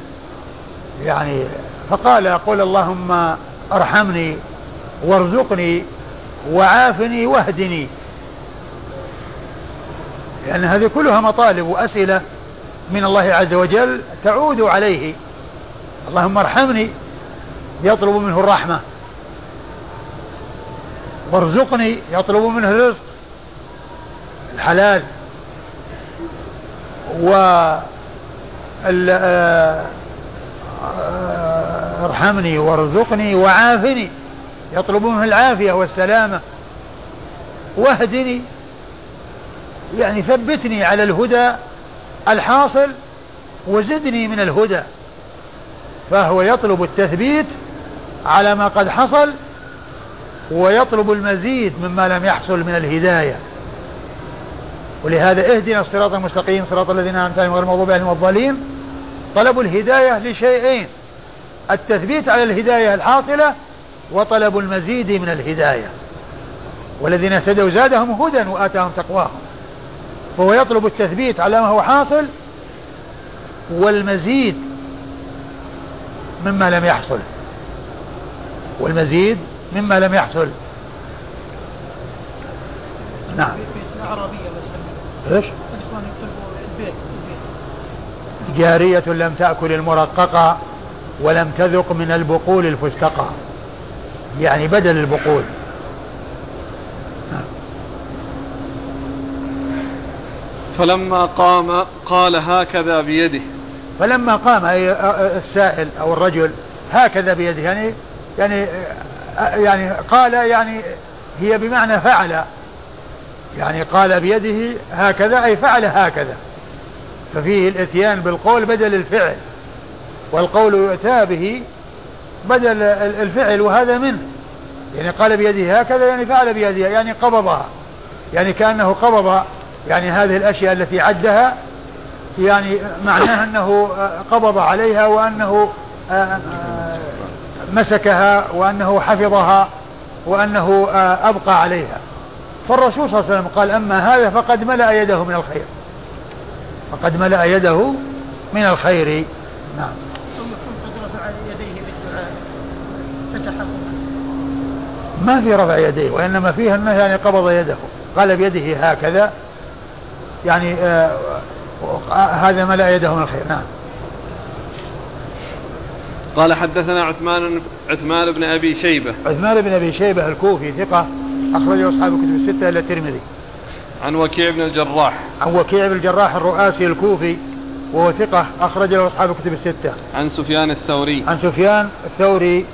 يعني فقال قل اللهم أرحمني وارزقني وعافني واهدني. لأن هذه كلها مطالب وأسئلة من الله عز وجل تعود عليه. اللهم ارحمني يطلب منه الرحمة. وارزقني يطلب منه الرزق الحلال و آه، آه، ارحمني وارزقني وعافني يطلب منه العافية والسلامة. واهدني يعني ثبتني على الهدى الحاصل وزدني من الهدى فهو يطلب التثبيت على ما قد حصل ويطلب المزيد مما لم يحصل من الهداية. ولهذا اهدنا الصراط المستقيم صراط الذين أنعمت عليهم غير المغضوب عليهم الضالين. طلب الهداية لشيئين التثبيت على الهداية الحاصلة وطلب المزيد من الهداية. والذين اهتدوا زادهم هدى وآتاهم تقواهم. فهو يطلب التثبيت على ما هو حاصل والمزيد مما لم يحصل. والمزيد مما لم يحصل. نعم. إيش؟ جارية لم تأكل المرققة ولم تذق من البقول الفستقة. يعني بدل البقول. فلما قام قال هكذا بيده. فلما قام أي السائل أو الرجل هكذا بيده. يعني يعني يعني قال يعني هي بمعنى فعل. يعني قال بيده هكذا أي فعل هكذا. ففيه الإتيان بالقول بدل الفعل والقول يؤتى به بدل الفعل وهذا منه. يعني قال بيده هكذا يعني فعل بيده يعني قبضها. يعني كأنه قبض يعني هذه الأشياء التي عدها يعني معناها أنه قبض عليها وأنه آه، آه، مسكها وأنه حفظها وأنه آه، أبقى عليها. فالرسول صلى الله عليه وسلم قال أما هذا فقد ملأ يده من الخير. فقد ملأ يده من الخير. نعم. ما في رفع يديه وإنما فيه أنه يعني قبض يده. قال بيده هكذا. يعني آه هذا ملأ يده من الخير. نعم. قال حدثنا عثمان عثمان بن أبي شيبة عثمان بن أبي شيبة الكوفي ثقة أخرجه أصحاب الكتب الستة الا الترمذي عن وكيع بن الجراح عن وكيع بن الجراح الرؤاسي الكوفي وهو ثقة أخرج له أصحاب الكتب الستة. عن سفيان الثوري. عن سفيان الثوري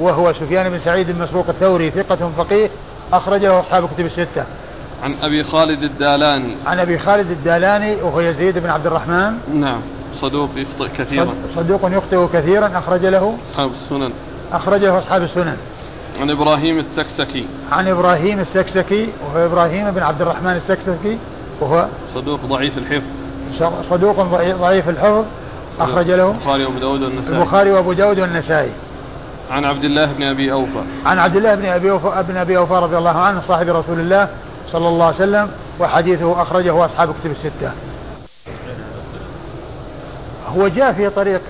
وهو سفيان بن سعيد المسروق الثوري ثقة فقيه أخرج له أصحاب الكتب الستة. عن أبي خالد الدالاني. عن أبي خالد الدالاني وهو يزيد بن عبد الرحمن. نعم صدوق يخطئ كثيرا. صدوق يخطئ كثيرا أخرج له. أصحاب السنن. أخرج له أصحاب السنن. عن إبراهيم السكسكي. عن إبراهيم السكسكي وهو إبراهيم بن عبد الرحمن السكسكي وهو صدوق ضعيف الحفظ. صدوق ضعيف الحفظ أخرج له البخاري وأبو داود والنسائي البخاري وأبو داود والنسائي عن عبد الله بن أبي أوفى عن عبد الله بن أبي أوفى, بن أبي أوفى رضي الله عنه صاحب رسول الله صلى الله عليه وسلم وحديثه أخرجه أصحاب كتب الستة هو جاء في طريق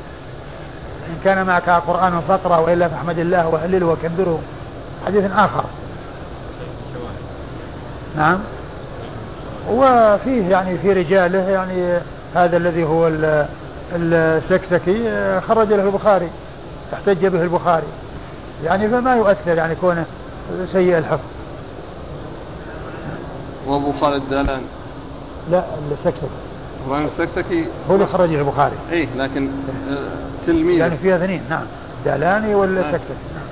إن كان معك قرآن فقرة وإلا فاحمد الله وهلله وكبره. حديث آخر. نعم. وفيه يعني في رجاله يعني هذا الذي هو السكسكي خرج له البخاري احتج به البخاري. يعني فما يؤثر يعني كونه سيء الحفظ. وأبو خالد دالان لا السكسكي. إبراهيم السكسكي هو اللي خرجه البخاري. إي لكن آه، تلميذ يعني فيها اثنين نعم. دالاني ولا نعم. سكسكي؟ نعم.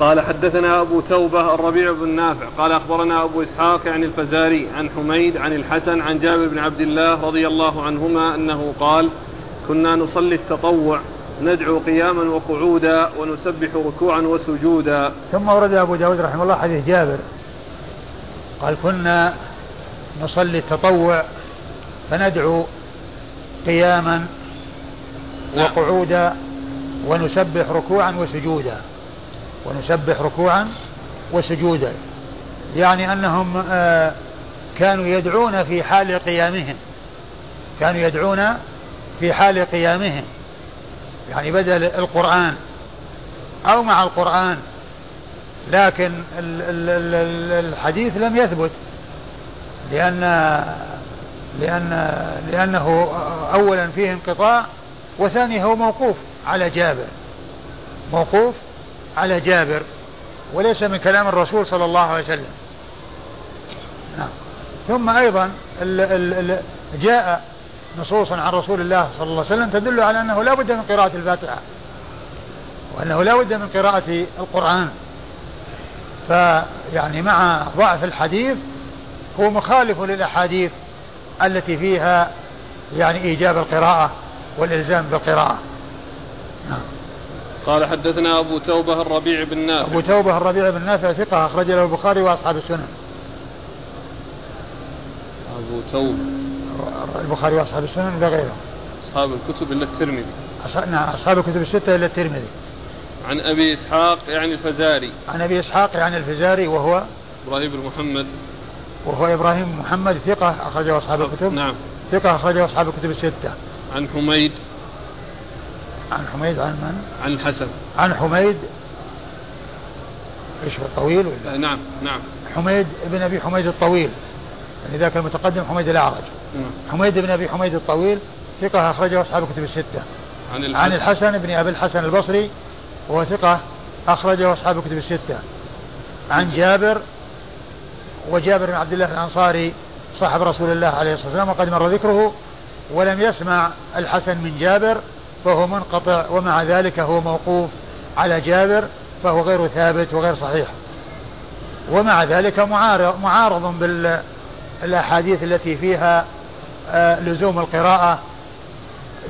قال حدثنا أبو توبة الربيع بن نافع. قال أخبرنا أبو إسحاق عن الفزاري عن حميد عن الحسن عن جابر بن عبد الله رضي الله عنهما أنه قال كنا نصلي التطوع ندعو قياما وقعودا ونسبح ركوعا وسجودا ثم ورد أبو داود رحمه الله حديث جابر قال كنا نصلي التطوع فندعو قياما نعم. وقعودا ونسبح ركوعا وسجودا ونسبح ركوعا وسجودا يعني أنهم آه، كانوا يدعون في حال قيامهم كانوا يدعون في حال قيامهم. يعني بدل القرآن أو مع القرآن لكن الحديث لم يثبت لأن لأن لأنه أولا فيه انقطاع وثانيا هو موقوف على جابر. موقوف على جابر وليس من كلام الرسول صلى الله عليه وسلم. نعم. ثم أيضا ال ال جاء نصوص عن رسول الله صلى الله عليه وسلم تدل على أنه لا بد من قراءة الفاتحة وأنه لا بد من قراءة القرآن. فيعني مع ضعف الحديث هو مخالف للأحاديث التي فيها يعني إيجاب القراءة والإلزام بالقراءة. نعم. قال حدثنا أبو توبة الربيع بن نافع. أبو توبة الربيع بن نافع ثقة أخرج له البخاري وأصحاب السنن. أبو توبة. البخاري وأصحاب السنن إلا غيره أصحاب الكتب إلا الترمذي. نعم أصحاب الكتب الستة إلا الترمذي. عن أبي إسحاق يعني الفزاري. عن أبي إسحاق يعني الفزاري وهو إبراهيم بن محمد. وهو إبراهيم محمد ثقة أخرجه أصحاب الكتب. نعم. ثقة أخرجه أصحاب الكتب الستة. عن حميد. عن حميد عن من؟ عن الحسن عن حميد. إيش هو الطويل ولا؟ نعم نعم. حميد بن أبي حميد الطويل. يعني ذاك المتقدم حميد الأعرج. نعم. حميد بن أبي حميد الطويل ثقة أخرجه أصحاب الكتب الستة. عن الحسن, عن الحسن بن أبي الحسن البصري وهو ثقة أخرجه أصحاب الكتب الستة. عن جابر وجابر بن عبد الله الأنصاري صاحب رسول الله عليه الصلاة والسلام وقد مر ذكره ولم يسمع الحسن من جابر فهو منقطع ومع ذلك هو موقوف على جابر فهو غير ثابت وغير صحيح. ومع ذلك معارض, معارض بالأحاديث التي فيها لزوم القراءة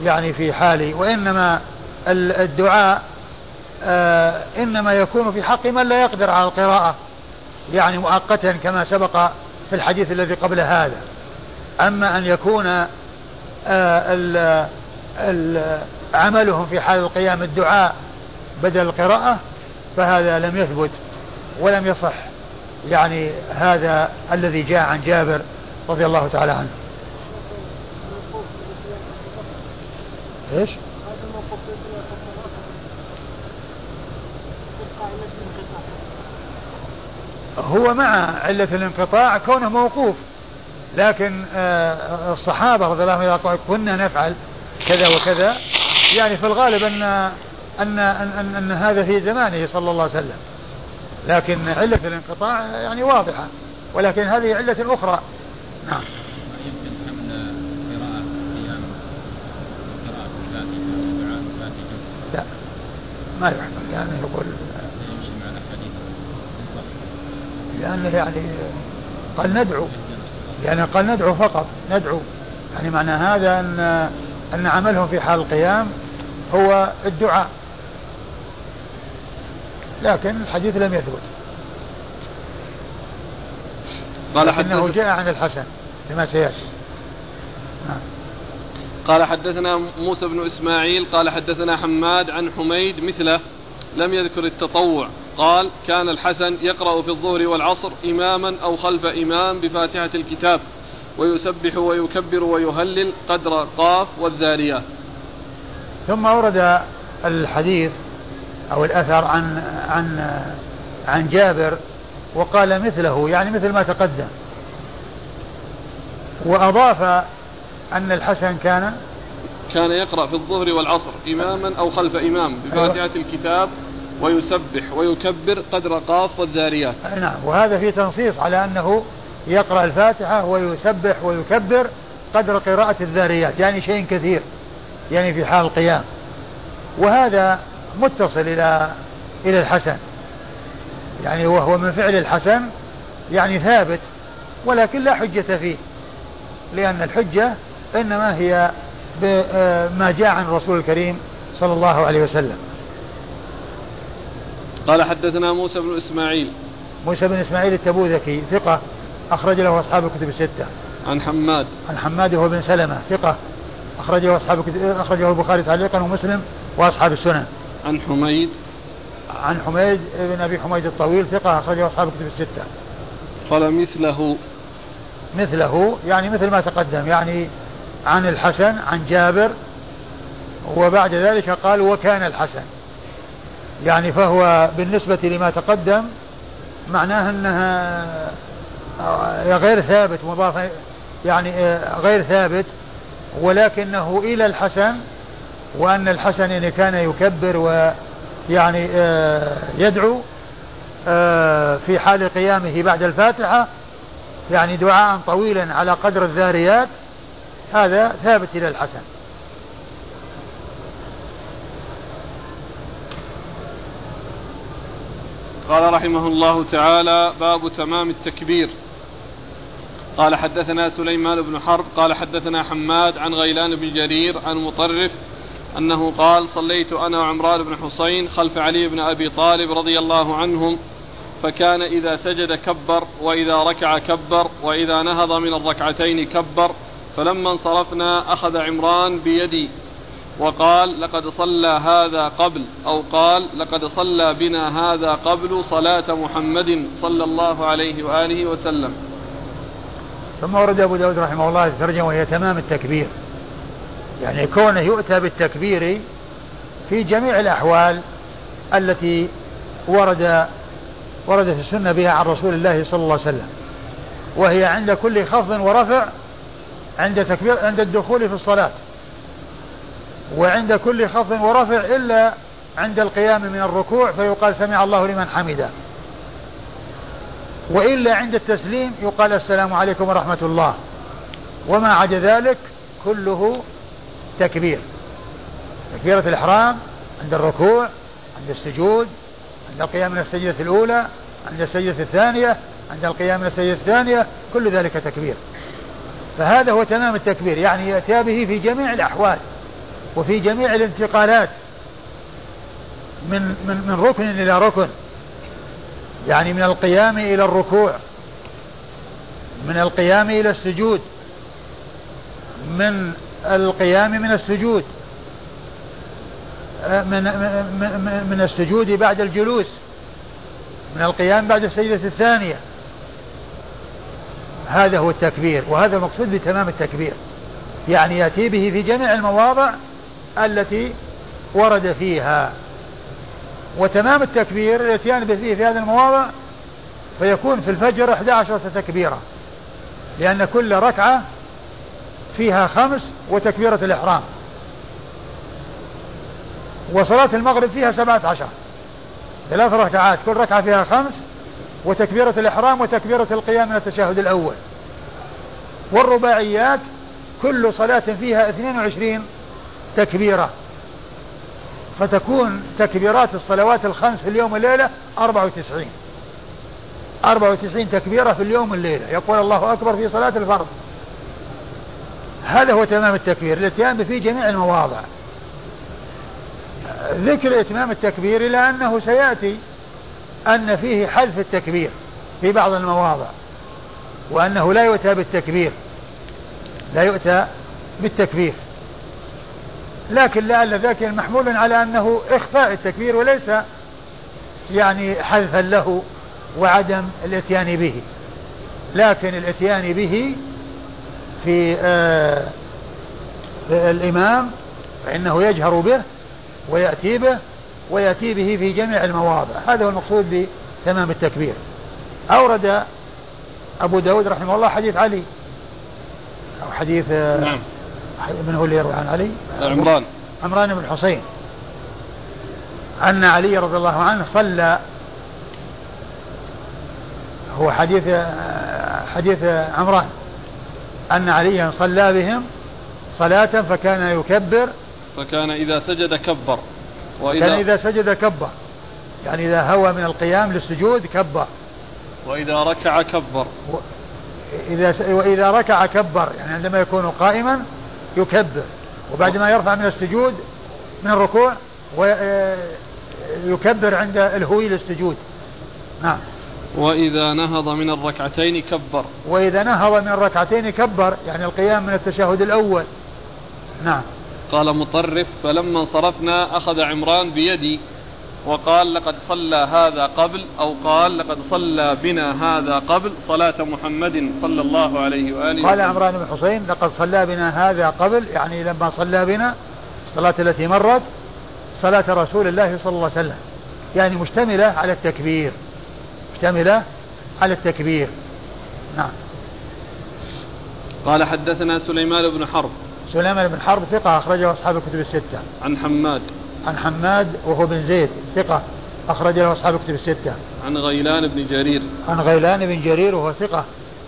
يعني في حال وإنما الدعاء آه، إنما يكون في حق من لا يقدر على القراءة يعني مؤقتا كما سبق في الحديث الذي قبل هذا. أما أن يكون آه، عملهم في حال القيام الدعاء بدل القراءة فهذا لم يثبت ولم يصح. يعني هذا الذي جاء عن جابر رضي الله تعالى عنه. إيش؟ هو مع علة الانقطاع كونه موقوف. لكن آه، الصحابة رضي الله عنهم كنا نفعل كذا وكذا يعني في الغالب أن أن أن, أن, أن هذا في زمانه صلى الله عليه وسلم. لكن علة الانقطاع يعني واضحة. ولكن هذه علة أخرى. نعم. ما يحمل لأنه يقول لأنه يعني قال ندعو يعني قال ندعو فقط ندعو. يعني معنى هذا أن أن عملهم في حال القيام هو الدعاء. لكن الحديث لم يثبت. قال حدثنا جاء عن الحسن لما سيأتي. نعم. قال حدثنا موسى بن إسماعيل قال حدثنا حماد عن حميد مثله لم يذكر التطوع. قال كان الحسن يقرأ في الظهر والعصر إماما أو خلف إمام بفاتحة الكتاب ويسبح ويكبر ويهلل قدر قاف والذاريات ثم ورد الحديث أو الأثر عن عن عن جابر وقال مثله يعني مثل ما تقدم. وأضاف أن الحسن كان كان يقرأ في الظهر والعصر إماما أو خلف إمام بفاتحة أيوة. الكتاب ويسبح ويكبر قدر قاف والذاريات. نعم. وهذا في تنصيص على أنه يقرأ الفاتحة ويسبح ويكبر قدر قراءة الذاريات يعني شيء كثير يعني في حال القيام. وهذا متصل إلى إلى الحسن يعني وهو من فعل الحسن يعني ثابت ولكن لا حجة فيه لأن الحجة إنما هي بما جاء عن الرسول الكريم صلى الله عليه وسلم. قال حدثنا موسى بن إسماعيل. موسى بن إسماعيل التبوذكي ثقة أخرج له أصحاب الكتب الستة. عن حماد. عن حماد هو بن سلمة ثقة أخرجه أصحاب أخرجه البخاري تعليقا ومسلم وأصحاب السنن. عن حميد. عن حميد بن أبي حميد الطويل ثقة أخرجه أصحاب الكتب الستة. قال مثله. مثله يعني مثل ما تقدم يعني عن الحسن عن جابر وبعد ذلك قال وكان الحسن. يعني فهو بالنسبة لما تقدم معناه أنها غير ثابت مضاف يعني غير ثابت ولكنه إلى الحسن وأن الحسن يعني كان يكبر ويعني يدعو في حال قيامه بعد الفاتحة يعني دعاء طويلا على قدر الذاريات هذا ثابت إلى الحسن. قال رحمه الله تعالى باب تمام التكبير. قال حدثنا سليمان بن حرب قال حدثنا حماد عن غيلان بن جرير عن مطرف أنه قال صليت أنا وعمران بن حسين خلف علي بن أبي طالب رضي الله عنهم فكان إذا سجد كبر وإذا ركع كبر وإذا نهض من الركعتين كبر فلما انصرفنا أخذ عمران بيدي وقال لقد صلى هذا قبل أو قال لقد صلى بنا هذا قبل صلاة محمد صلى الله عليه وآله وسلم. ثم ورد أبو داود رحمه الله الترجمة وهي تمام التكبير. يعني كونه يؤتى بالتكبير في جميع الأحوال التي ورد وردت السنة بها عن رسول الله صلى الله عليه وسلم. وهي عند كل خفض ورفع عند تكبير عند الدخول في الصلاة. وعند كل خفض ورفع إلا عند القيام من الركوع فيقال سمع الله لمن حمده. وإلا عند التسليم يقال السلام عليكم ورحمة الله. وما عدا ذلك كله تكبير. تكبيرة الإحرام عند الركوع عند السجود عند القيام من السجدة الأولى عند السجدة الثانية عند القيام من السجدة الثانية كل ذلك تكبير. فهذا هو تمام التكبير يعني يأتي به في جميع الأحوال وفي جميع الانتقالات من من من ركن إلى ركن يعني من القيام إلى الركوع من القيام إلى السجود من القيام من السجود من من من السجود بعد الجلوس من القيام بعد السجدة الثانية. هذا هو التكبير وهذا المقصود بتمام التكبير. يعني يأتي به في جميع المواضع التي ورد فيها. وتمام التكبير الاتيان به في هذه المواضع فيكون في الفجر 11 تكبيرة لأن كل ركعة فيها خمس وتكبيرة الإحرام. وصلاة المغرب فيها سبعة عشر. ثلاث ركعات كل ركعة فيها خمس وتكبيرة الإحرام وتكبيرة القيام من التشهد الأول. والرباعيات كل صلاة فيها 22 تكبيرة. فتكون تكبيرات الصلوات الخمس في اليوم والليلة 94 94 تكبيرة في اليوم والليلة. يقول الله أكبر في صلاة الفرض. هذا هو تمام التكبير. الإتيان في جميع المواضع. ذكر إتمام التكبير إلى أنه سيأتي أن فيه حذف التكبير في بعض المواضع وأنه لا يؤتى بالتكبير لا يؤتى بالتكبير. لكن لعل ذاك محمول على أنه إخفاء التكبير وليس يعني حذفا له وعدم الإتيان به. لكن الإتيان به في آه الإمام فإنه يجهر به ويأتي به ويأتي به في جميع المواضع. هذا هو المقصود بتمام التكبير. أورد أبو داود رحمه الله حديث علي. أو حديث نعم. من هو اللي يروي عن علي؟ عمران. عمران بن الحصين. أن علي رضي الله عنه صلى. هو حديث حديث عمران. أن عليا صلى بهم صلاة فكان يكبر. فكان إذا سجد كبر. وإذا كان إذا سجد كبر. يعني إذا هوى من القيام للسجود كبر. وإذا ركع كبر. و إذا وإذا ركع كبر. يعني عندما يكون قائما يكبر. وبعد ما يرفع من السجود من الركوع ويكبر عند الهوي للسجود. نعم. وإذا نهض من الركعتين كبر. وإذا نهض من الركعتين كبر. يعني القيام من التشهد الأول. نعم. قال مطرف فلما انصرفنا أخذ عمران بيدي وقال لقد صلى هذا قبل أو قال لقد صلى بنا هذا قبل صلاة محمد صلى الله عليه وآله قال عمران بن حسين لقد صلى بنا هذا قبل يعني لما صلى بنا الصلاة التي مرت صلاة رسول الله صلى الله عليه وسلم. يعني مشتملة على التكبير. مشتملة على التكبير. نعم. قال حدثنا سليمان بن حرب سليمان بن حرب ثقة أخرجه أصحاب الكتب الستة عن حماد عن حماد وهو بن زيد ثقة أخرج له أصحاب الكتب الستة. عن غيلان بن جرير. عن غيلان بن جرير وهو ثقة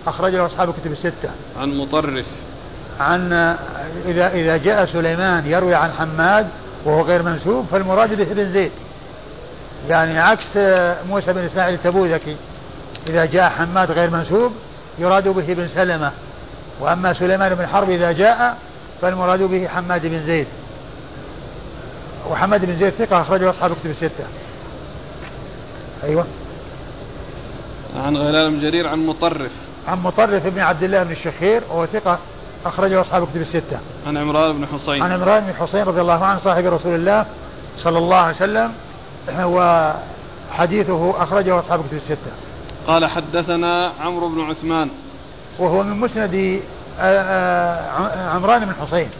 أخرج له أصحاب الكتب الستة. عن مطرف. عن إذا إذا جاء سليمان يروي عن حماد وهو غير منسوب فالمراد به بن زيد. يعني عكس موسى بن إسماعيل التبوذكي إذا جاء حماد غير منسوب يراد به بن سلمة وأما سليمان بن حرب إذا جاء فالمراد به حماد بن زيد. وحماد بن زيد ثقة أخرجه أصحاب كتب الستة. أيوة. عن غيلان بن جرير عن مطرف. عن مطرف بن عبد الله بن الشخير وهو ثقة أخرجه أصحاب كتب الستة. عن عمران بن حصين. عن عمران بن حصين رضي الله عنه صاحب رسول الله صلى الله عليه وسلم وحديثه أخرجه أصحاب كتب الستة. قال حدثنا عمرو بن عثمان. وهو من مسند عمران بن حصين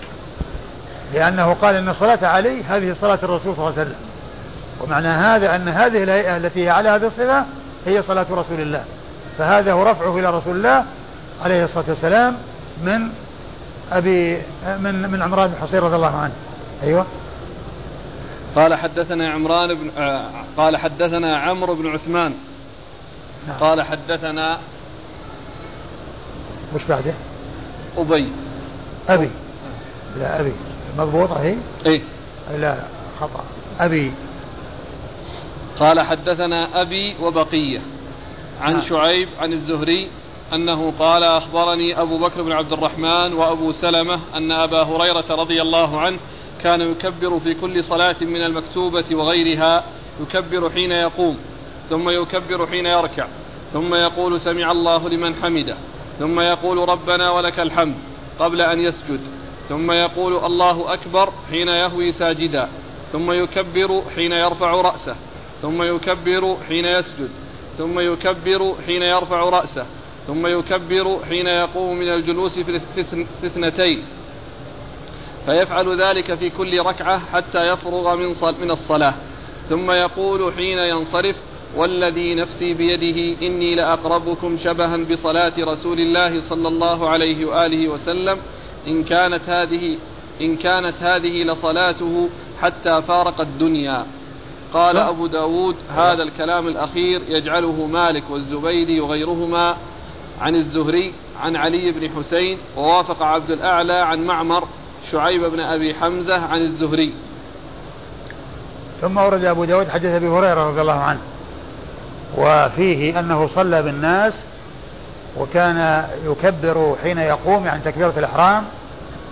لأنه قال أن الصلاة عليه هذه صلاة الرسول صلى الله عليه وسلم. ومعنى هذا أن هذه الهيئة التي هي على هذه الصفة هي صلاة رسول الله. فهذا هو رفعه إلى رسول الله عليه الصلاة والسلام من أبي من من عمران بن حصين رضي الله عنه. أيوه. قال حدثنا عمران بن آه، قال حدثنا عمرو بن عثمان. نعم. قال حدثنا مش بعده؟ أبي. أبي. لا أبي. مضبوطة هي إيه. لا خطأ. أبي. قال حدثنا أبي وبقية عن نعم. شعيب عن الزهري أنه قال أخبرني أبو بكر بن عبد الرحمن وأبو سلمة أن أبا هريرة رضي الله عنه كان يكبر في كل صلاة من المكتوبة وغيرها يكبر حين يقوم ثم يكبر حين يركع ثم يقول سمع الله لمن حمده. ثم يقول ربنا ولك الحمد قبل أن يسجد. ثم يقول الله أكبر حين يهوي ساجدا. ثم يكبر حين يرفع رأسه. ثم يكبر حين يسجد. ثم يكبر حين يرفع رأسه. ثم يكبر حين يقوم من الجلوس في الاثنتين فيفعل ذلك في كل ركعة حتى يفرغ من من الصلاة. ثم يقول حين ينصرف والذي نفسي بيده إني لأقربكم شبها بصلاة رسول الله صلى الله عليه وآله وسلم. إن كانت هذه إن كانت هذه لصلاته حتى فارق الدنيا. قال أبو داود هذا الكلام الأخير يجعله مالك والزبيدي وغيرهما عن الزهري عن علي بن حسين ووافق عبد الأعلى عن معمر شعيب بن أبي حمزة عن الزهري. ثم ورد أبو داود حديث أبي هريرة رضي الله عنه. وفيه أنه صلى بالناس وكان يكبر حين يقوم يعني تكبيرة الإحرام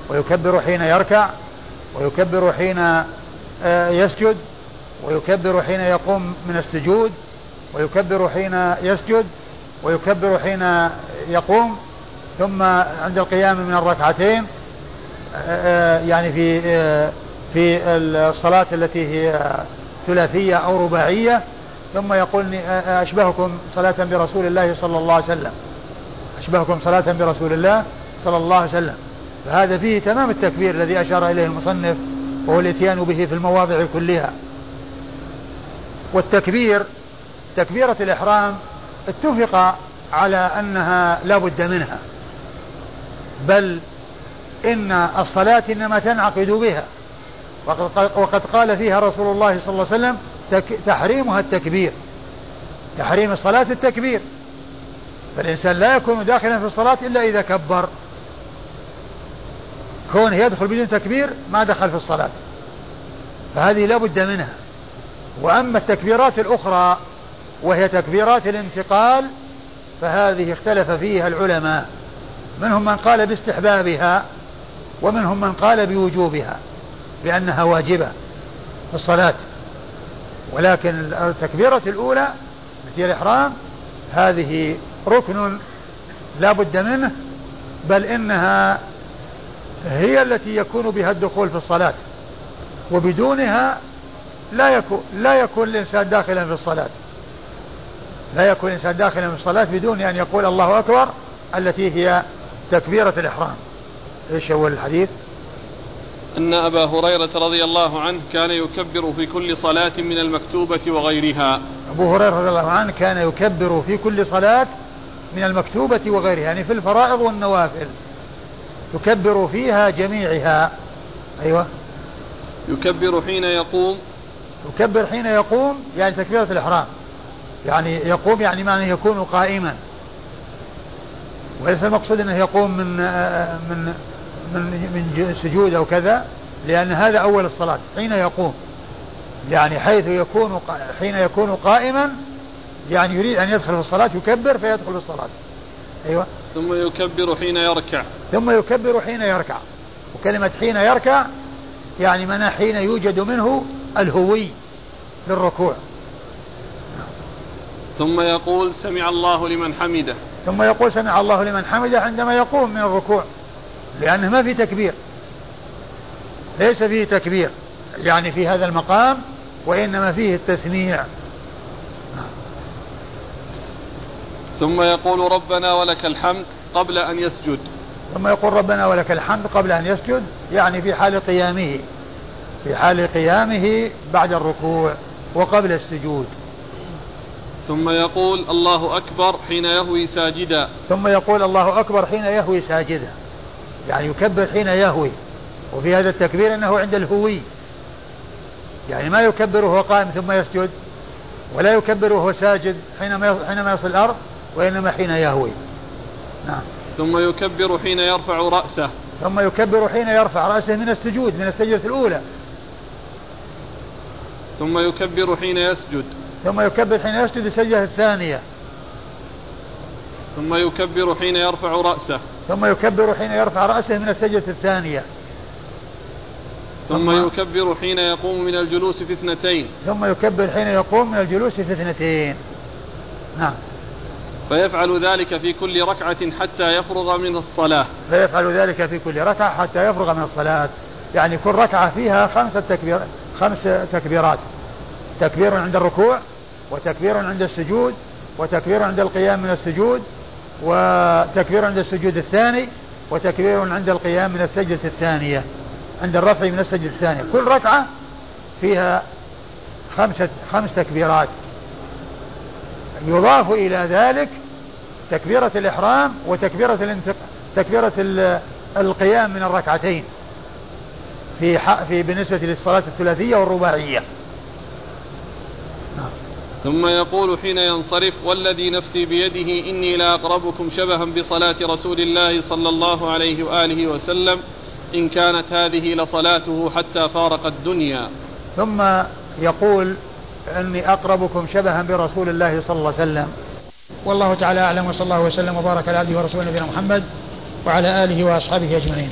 ويكبر حين يركع ويكبر حين آه، يسجد ويكبر حين يقوم من السجود ويكبر حين يسجد ويكبر حين يقوم ثم عند القيام من الركعتين يعني في في الصلاة التي هي ثلاثية أو رباعية ثم يقول أشبهكم صلاة برسول الله صلى الله عليه وسلم. أشبهكم صلاة برسول الله صلى الله عليه وسلم. فهذا فيه تمام التكبير الذي أشار إليه المصنف وهو الاتيان به في المواضع كلها. والتكبير تكبيرة الإحرام اتفق على أنها لا بد منها. بل إن الصلاة إنما تنعقد بها. وقد قال فيها رسول الله صلى الله عليه وسلم تحريمها التكبير تحريم الصلاة التكبير. فالإنسان لا يكون داخلا في الصلاة إلا إذا كبر. كونه يدخل بدون تكبير ما دخل في الصلاة. فهذه لا بد منها. وأما التكبيرات الأخرى وهي تكبيرات الانتقال فهذه اختلف فيها العلماء. منهم من قال باستحبابها ومنهم من قال بوجوبها بأنها واجبة في الصلاة. ولكن التكبيرة الأولى في الإحرام هذه ركن لا بد منه بل إنها هي التي يكون بها الدخول في الصلاة وبدونها لا يكون لا يكون الإنسان داخلا في الصلاة. لا يكون الإنسان داخلا في الصلاة بدون أن يقول الله أكبر التي هي تكبيرة الإحرام. إيش أول الحديث؟ أن أبا هريرة رضي الله عنه كان يكبر في كل صلاة من المكتوبة وغيرها. أبو هريرة رضي الله عنه كان يكبر في كل صلاة من المكتوبة وغيرها يعني في الفرائض والنوافل. يكبر فيها جميعها. أيوة. يكبر حين يقوم. يكبر حين يقوم يعني تكبيرة الإحرام. يعني يقوم يعني معنى يكون قائما. وليس المقصود إنه يقوم من من من من سجود أو كذا لأن هذا أول الصلاة حين يقوم. يعني حيث يكون حين يكون قائما يعني يريد أن يدخل في الصلاة يكبر فيدخل في الصلاة. أيوه. ثم يكبر حين يركع. ثم يكبر حين يركع. وكلمة حين يركع يعني من حين يوجد منه الهوي للركوع. ثم يقول سمع الله لمن حمده. ثم يقول سمع الله لمن حمده عندما يقوم من الركوع. لأنه ما في تكبير. ليس فيه تكبير. يعني في هذا المقام وإنما فيه التسميع. ثم يقول ربنا ولك الحمد قبل أن يسجد. ثم يقول ربنا ولك الحمد قبل أن يسجد يعني في حال قيامه. في حال قيامه بعد الركوع وقبل السجود. ثم يقول الله أكبر حين يهوي ساجدا. ثم يقول الله أكبر حين يهوي ساجدا. يعني يكبر حين يهوي. وفي هذا التكبير أنه عند الهوي. يعني ما يكبر وهو قائم ثم يسجد ولا يكبر وهو ساجد حينما حينما يصل الأرض وإنما حين يهوي. نعم. ثم يكبر حين يرفع رأسه. ثم يكبر حين يرفع رأسه من السجود من السجدة الأولى. ثم يكبر حين يسجد. ثم يكبر حين يسجد السجدة الثانية. ثم يكبر حين يرفع رأسه. ثم يكبر حين يرفع رأسه من السجدة الثانية. ثم, يكبر حين يقوم من الجلوس في اثنتين. ثم يكبر حين يقوم من الجلوس في اثنتين. نعم. فيفعل ذلك في كل ركعة حتى يفرغ من الصلاة. فيفعل ذلك في كل ركعة حتى يفرغ من الصلاة. يعني كل ركعة فيها خمسة تكبير خمس تكبيرات. تكبير عند الركوع وتكبير عند السجود وتكبير عند القيام من السجود وتكبير عند السجود الثاني وتكبير عند القيام من السجدة الثانية عند الرفع من السجدة الثانية. كل ركعة فيها خمسة خمس تكبيرات. يضاف إلى ذلك تكبيرة الإحرام وتكبيرة الانتق... تكبيرة القيام من الركعتين في في بالنسبة للصلاة الثلاثية والرباعية. ثم يقول حين ينصرف والذي نفسي بيده إني لأقربكم شبها بصلاة رسول الله صلى الله عليه وآله وسلم إن كانت هذه لصلاته حتى فارق الدنيا. ثم يقول أني أقربكم شبها برسول الله صلى الله عليه وسلم. والله تعالى أعلم وصلى الله وسلم وبارك على عبده ورسوله نبينا محمد وعلى آله وأصحابه أجمعين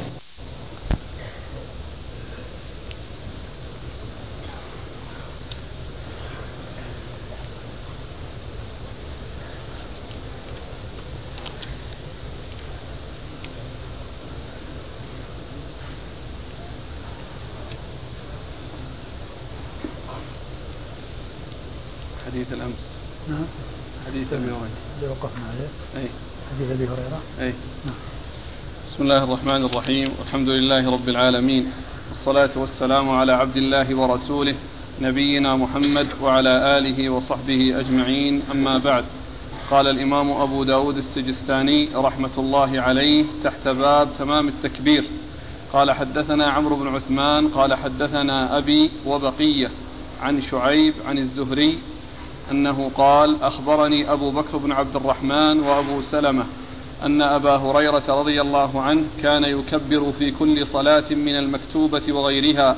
حديث الأمس نعم حديث أبي هريرة اللي وقفنا عليه أي حديث أبي هريرة. أي. نعم بسم الله الرحمن الرحيم. والحمد لله رب العالمين. والصلاة والسلام على عبد الله ورسوله نبينا محمد وعلى آله وصحبه أجمعين. أما بعد قال الإمام أبو داود السجستاني رحمة الله عليه تحت باب تمام التكبير. قال حدثنا عمرو بن عثمان قال حدثنا أبي وبقية عن شعيب عن الزهري أنه قال أخبرني أبو بكر بن عبد الرحمن وأبو سلمة أن أبا هريرة رضي الله عنه كان يكبر في كل صلاة من المكتوبة وغيرها.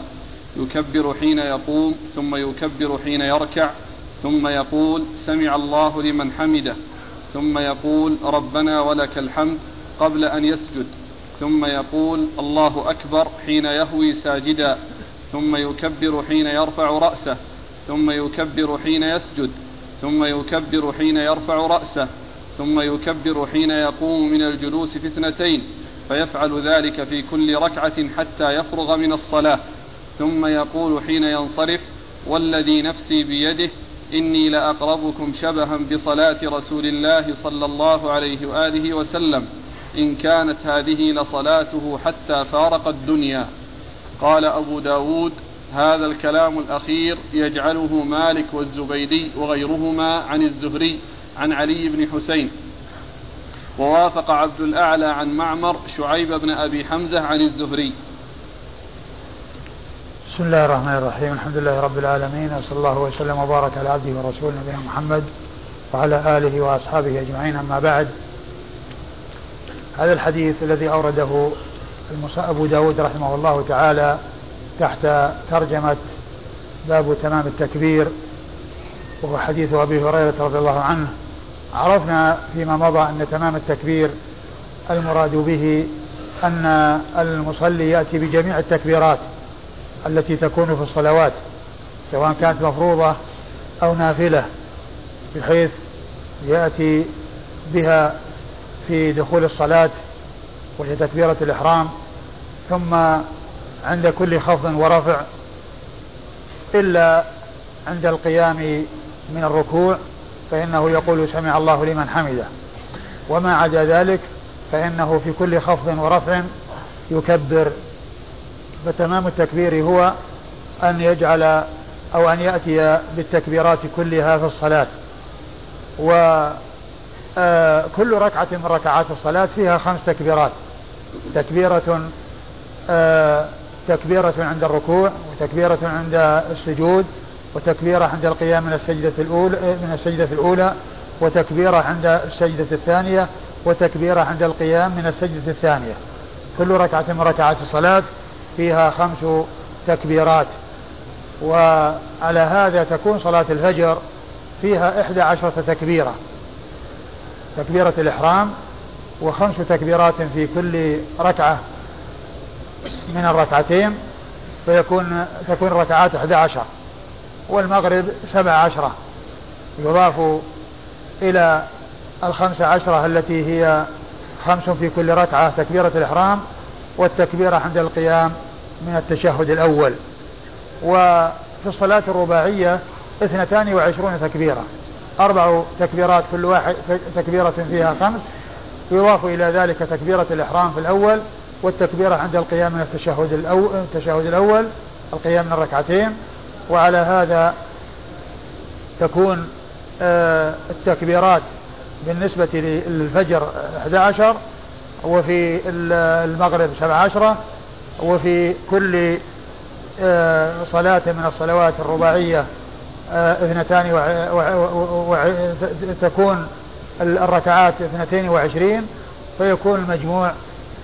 يكبر حين يقوم ثم يكبر حين يركع ثم يقول سمع الله لمن حمده ثم يقول ربنا ولك الحمد قبل أن يسجد ثم يقول الله أكبر حين يهوي ساجدا ثم يكبر حين يرفع رأسه ثم يكبر حين يسجد ثم يكبر حين يرفع رأسه. ثم يكبر حين يقوم من الجلوس في اثنتين فيفعل ذلك في كل ركعة حتى يفرغ من الصلاة. ثم يقول حين ينصرف والذي نفسي بيده إني لأقربكم شبها بصلاة رسول الله صلى الله عليه وآله وسلم. إن كانت هذه لصلاته حتى فارق الدنيا. قال أبو داود هذا الكلام الأخير يجعله مالك والزبيدي وغيرهما عن الزهري عن علي بن حسين ووافق عبد الأعلى عن معمر شعيب بن أبي حمزة عن الزهري. بسم الله الرحمن الرحيم الحمد لله رب العالمين وصلى الله وسلم وبارك على عبده ورسوله نبينا محمد وعلى آله وأصحابه أجمعين أما بعد. هذا الحديث الذي أورده أبو داود رحمه الله تعالى تحت ترجمة باب تمام التكبير وهو حديث أبي هريرة رضي الله عنه. عرفنا فيما مضى أن تمام التكبير المراد به أن المصلي يأتي بجميع التكبيرات التي تكون في الصلوات سواء كانت مفروضة أو نافلة بحيث يأتي بها في دخول الصلاة وهي تكبيرة الإحرام ثم عند كل خفض ورفع إلا عند القيام من الركوع فإنه يقول سمع الله لمن حمده. وما عدا ذلك فإنه في كل خفض ورفع يكبر. فتمام التكبير هو أن يجعل أو أن يأتي بالتكبيرات كلها في الصلاة. وكل آه، ركعة من ركعات الصلاة فيها خمس تكبيرات. تكبيرة آه، تكبيرة عند الركوع وتكبيرة عند السجود وتكبيرة عند القيام من السجدة الأولى من السجدة الأولى وتكبيرة عند السجدة الثانية وتكبيرة عند القيام من السجدة الثانية. كل ركعة من ركعات الصلاة فيها خمس تكبيرات. وعلى هذا تكون صلاة الفجر فيها إحدى عشرة تكبيرة. تكبيرة الإحرام وخمس تكبيرات في كل ركعة من الركعتين فيكون تكون الركعات 11 والمغرب سبع عشرة. يضاف إلى الخمس عشرة التي هي خمس في كل ركعة تكبيرة الإحرام والتكبيرة عند القيام من التشهد الأول. وفي الصلاة الرباعية اثنتان وعشرون تكبيرة. أربع تكبيرات كل واحد تكبيرة فيها خمس. يضاف إلى ذلك تكبيرة الإحرام في الأول والتكبيرة عند القيام من التشهد الأول, التشهد الأول القيام من الركعتين. وعلى هذا تكون آه، التكبيرات بالنسبة للفجر 11 وفي المغرب 17 وفي كل آه، صلاة من الصلوات الرباعية آه، اثنتان تكون الركعات اثنتين وعشرين فيكون المجموع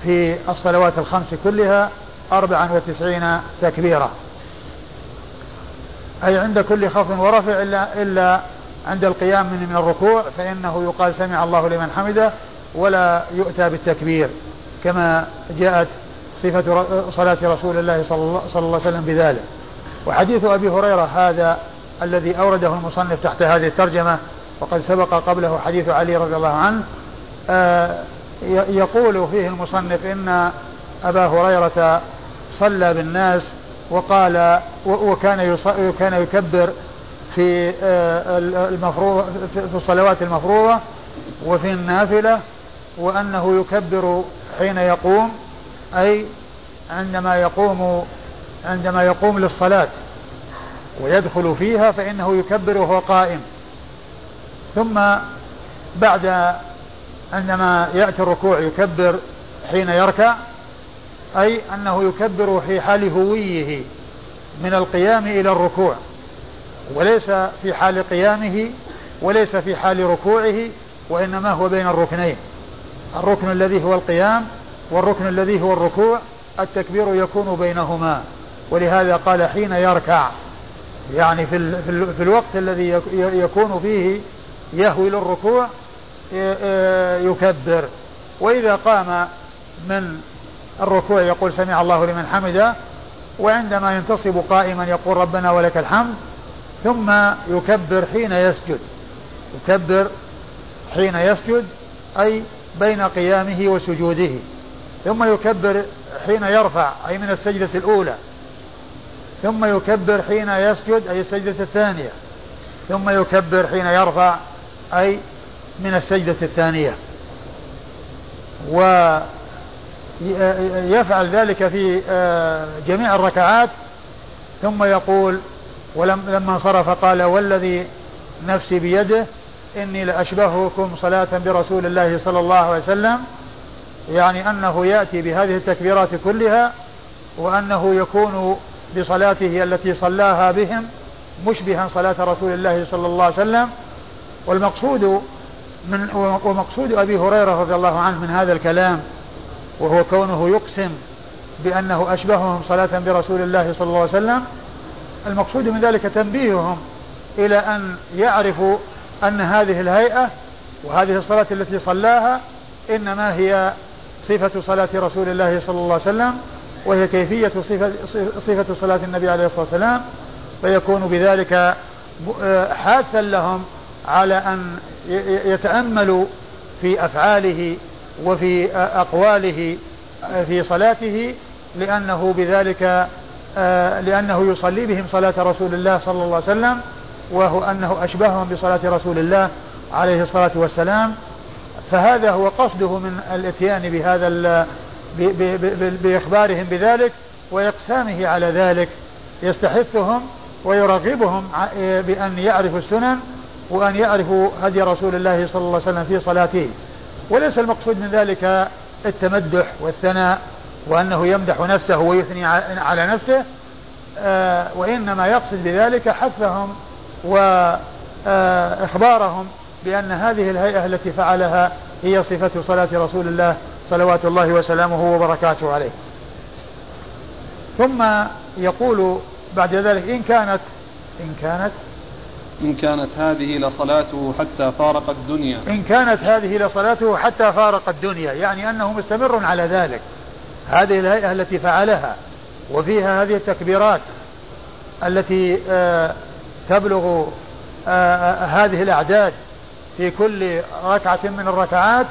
في الصلوات الخمس كلها أربعا وتسعين تكبيرة أي عند كل خفض ورفع إلا, إلا عند القيام من, من الركوع فإنه يقال سمع الله لمن حمده ولا يؤتى بالتكبير كما جاءت صفة صلاة رسول الله صلى الله عليه وسلم بذلك. وحديث أبي هريرة هذا الذي أورده المصنف تحت هذه الترجمة وقد سبق قبله حديث علي رضي الله عنه. آه، يقول فيه المصنف إن أبا هريرة صلى بالناس وقال وكان كان يكبر في في آه، المفروض في الصلوات المفروضة وفي النافلة وأنه يكبر حين يقوم أي عندما يقوم عندما يقوم للصلاة ويدخل فيها فإنه يكبر وهو قائم. ثم بعد عندما يأتي الركوع يكبر حين يركع أي أنه يكبر في حال هويه من القيام إلى الركوع وليس في حال قيامه وليس في حال ركوعه وإنما هو بين الركنين. الركن الذي هو القيام والركن الذي هو الركوع التكبير يكون بينهما. ولهذا قال حين يركع يعني في, في الوقت الذي يكون فيه يهوي للركوع يكبر. وإذا قام من الركوع يقول سمع الله لمن حمده وعندما ينتصب قائما يقول ربنا ولك الحمد ثم يكبر حين يسجد. يكبر حين يسجد أي بين قيامه وسجوده. ثم يكبر حين يرفع أي من السجدة الأولى. ثم يكبر حين يسجد أي السجدة الثانية. ثم يكبر حين يرفع أي من السجدة الثانية. ويفعل ذلك في آه، جميع الركعات ثم يقول ولما انصرف قال والذي نفسي بيده إني لأشبهكم صلاة برسول الله صلى الله عليه وسلم يعني أنه يأتي بهذه التكبيرات كلها وأنه يكون بصلاته التي صلاها بهم مشبها صلاة رسول الله صلى الله عليه وسلم. والمقصود من ومقصود أبي هريرة رضي الله عنه من هذا الكلام وهو كونه يقسم بأنه أشبههم صلاة برسول الله صلى الله عليه وسلم المقصود من ذلك تنبيههم إلى أن يعرفوا أن هذه الهيئة وهذه الصلاة التي صلاها إنما هي صفة صلاة رسول الله صلى الله عليه وسلم وهي كيفية صفة, صفة صلاة النبي عليه الصلاة والسلام. فيكون بذلك حاثا لهم على أن يتأملوا في أفعاله وفي أقواله في صلاته لأنه بذلك لأنه يصلي بهم صلاة رسول الله صلى الله عليه وسلم وهو أنه أشبههم بصلاة رسول الله عليه الصلاة والسلام. فهذا هو قصده من الإتيان بهذا بإخبارهم بذلك وإقسامه على ذلك. يستحثهم ويرغبهم بأن يعرفوا السنن وأن يعرفوا هدي رسول الله صلى الله عليه وسلم في صلاته. وليس المقصود من ذلك التمدح والثناء وأنه يمدح نفسه ويثني على نفسه آه، وإنما يقصد بذلك حثهم وإخبارهم بأن هذه الهيئة التي فعلها هي صفة صلاة رسول الله صلوات الله وسلامه وبركاته عليه. ثم يقول بعد ذلك إن كانت إن كانت إن كانت هذه لصلاته حتى فارق الدنيا. إن كانت هذه لصلاته حتى فارق الدنيا يعني أنه مستمر على ذلك. هذه الهيئة التي فعلها وفيها هذه التكبيرات التي آه تبلغ آه, آه، هذه الأعداد في كل ركعة من الركعات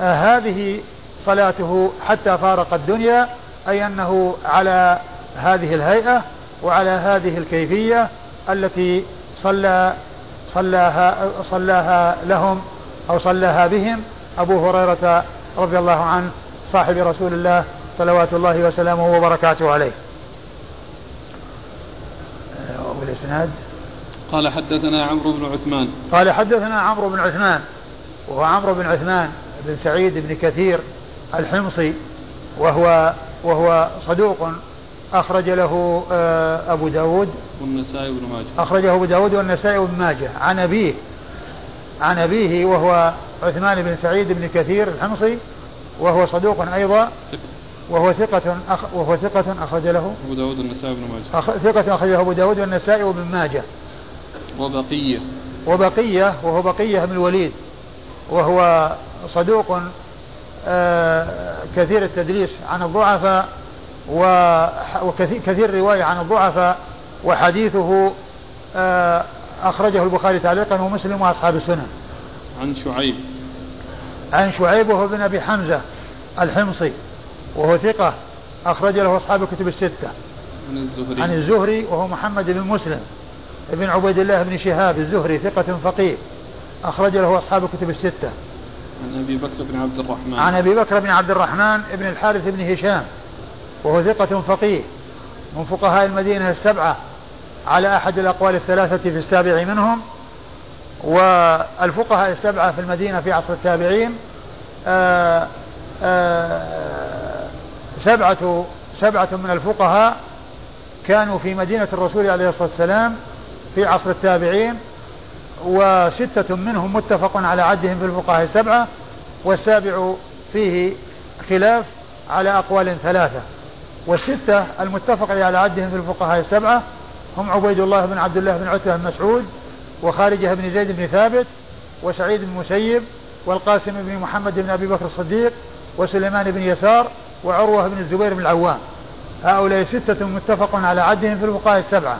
هذه صلاته حتى فارق الدنيا أي أنه على هذه الهيئة وعلى هذه الكيفية التي صلى صلاها صلاها لهم أو صلاها بهم. أبو هريرة رضي الله عنه صاحب رسول الله صلوات الله وسلامه وبركاته عليه. والإسناد قال حدثنا عمرو بن عثمان. قال حدثنا عمرو بن عثمان وهو عمرو بن عثمان بن سعيد بن كثير الحمصي وهو وهو صدوق أخرج له آه، أبو داود. والنسائي بن ماجه. أخرجه أبو داود والنسائي بن ماجه. عن أبيه عن أبيه وهو عثمان بن سعيد بن كثير الحمصي وهو صدوق أيضا وهو ثقة أخ وهو ثقة أخرج له. أبو داود والنسائي بن ماجه. أخ... ثقة أخرجه أبو داود والنسائي وابن ماجه. وبقية. وبقية وهو بقية بن الوليد وهو صدوق آه كثير التدريس عن الضعفاء. وكثير رواية عن الضعفاء وحديثه آه أخرجه البخاري تعليقا ومسلم وأصحاب السنن عن شعيب. عن شعيب وهو بن أبي حمزة الحمصي وهو ثقة أخرج له أصحاب الكتب الستة. عن الزهري. عن الزهري وهو محمد بن مسلم. ابن عبيد الله بن شهاب الزهري ثقة فقيه أخرج له أصحاب الكتب الستة. عن أبي بكر بن عبد الرحمن. عن أبي بكر بن عبد الرحمن بن الحارث بن هشام. وهو ثقة فقيه من فقهاء المدينة السبعة على أحد الأقوال الثلاثة في السابع منهم والفقهاء السبعة في المدينة في عصر التابعين آآ آآ سبعة سبعة من الفقهاء كانوا في مدينة الرسول عليه الصلاة والسلام في عصر التابعين وستة منهم متفق على عدهم في الفقهاء السبعة والسابع فيه خلاف على أقوال ثلاثة. والستة المتفق على عدهم في الفقهاء السبعة هم عبيد الله بن عبد الله بن عتبة بن مسعود وخارجة بن زيد بن ثابت وسعيد بن مسيب والقاسم بن محمد بن أبي بكر الصديق وسليمان بن يسار وعروة بن الزبير بن العوام. هؤلاء ستة متفق على عدهم في الفقهاء السبعة.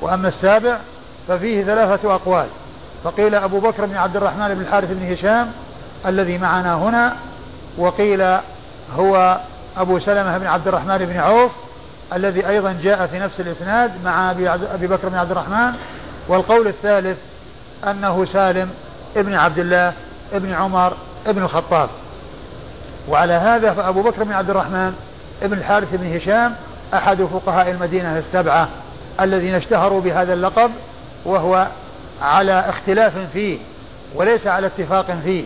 وأما السابع ففيه ثلاثة أقوال. فقيل أبو بكر بن عبد الرحمن بن الحارث بن هشام الذي معنا هنا وقيل هو أبو سلمة بن عبد الرحمن بن عوف الذي أيضا جاء في نفس الإسناد مع أبي بكر بن عبد الرحمن. والقول الثالث أنه سالم ابن عبد الله ابن عمر ابن الخطاب. وعلى هذا فأبو بكر بن عبد الرحمن ابن الحارث بن هشام أحد فقهاء المدينة السبعة الذين اشتهروا بهذا اللقب وهو على اختلاف فيه وليس على اتفاق فيه.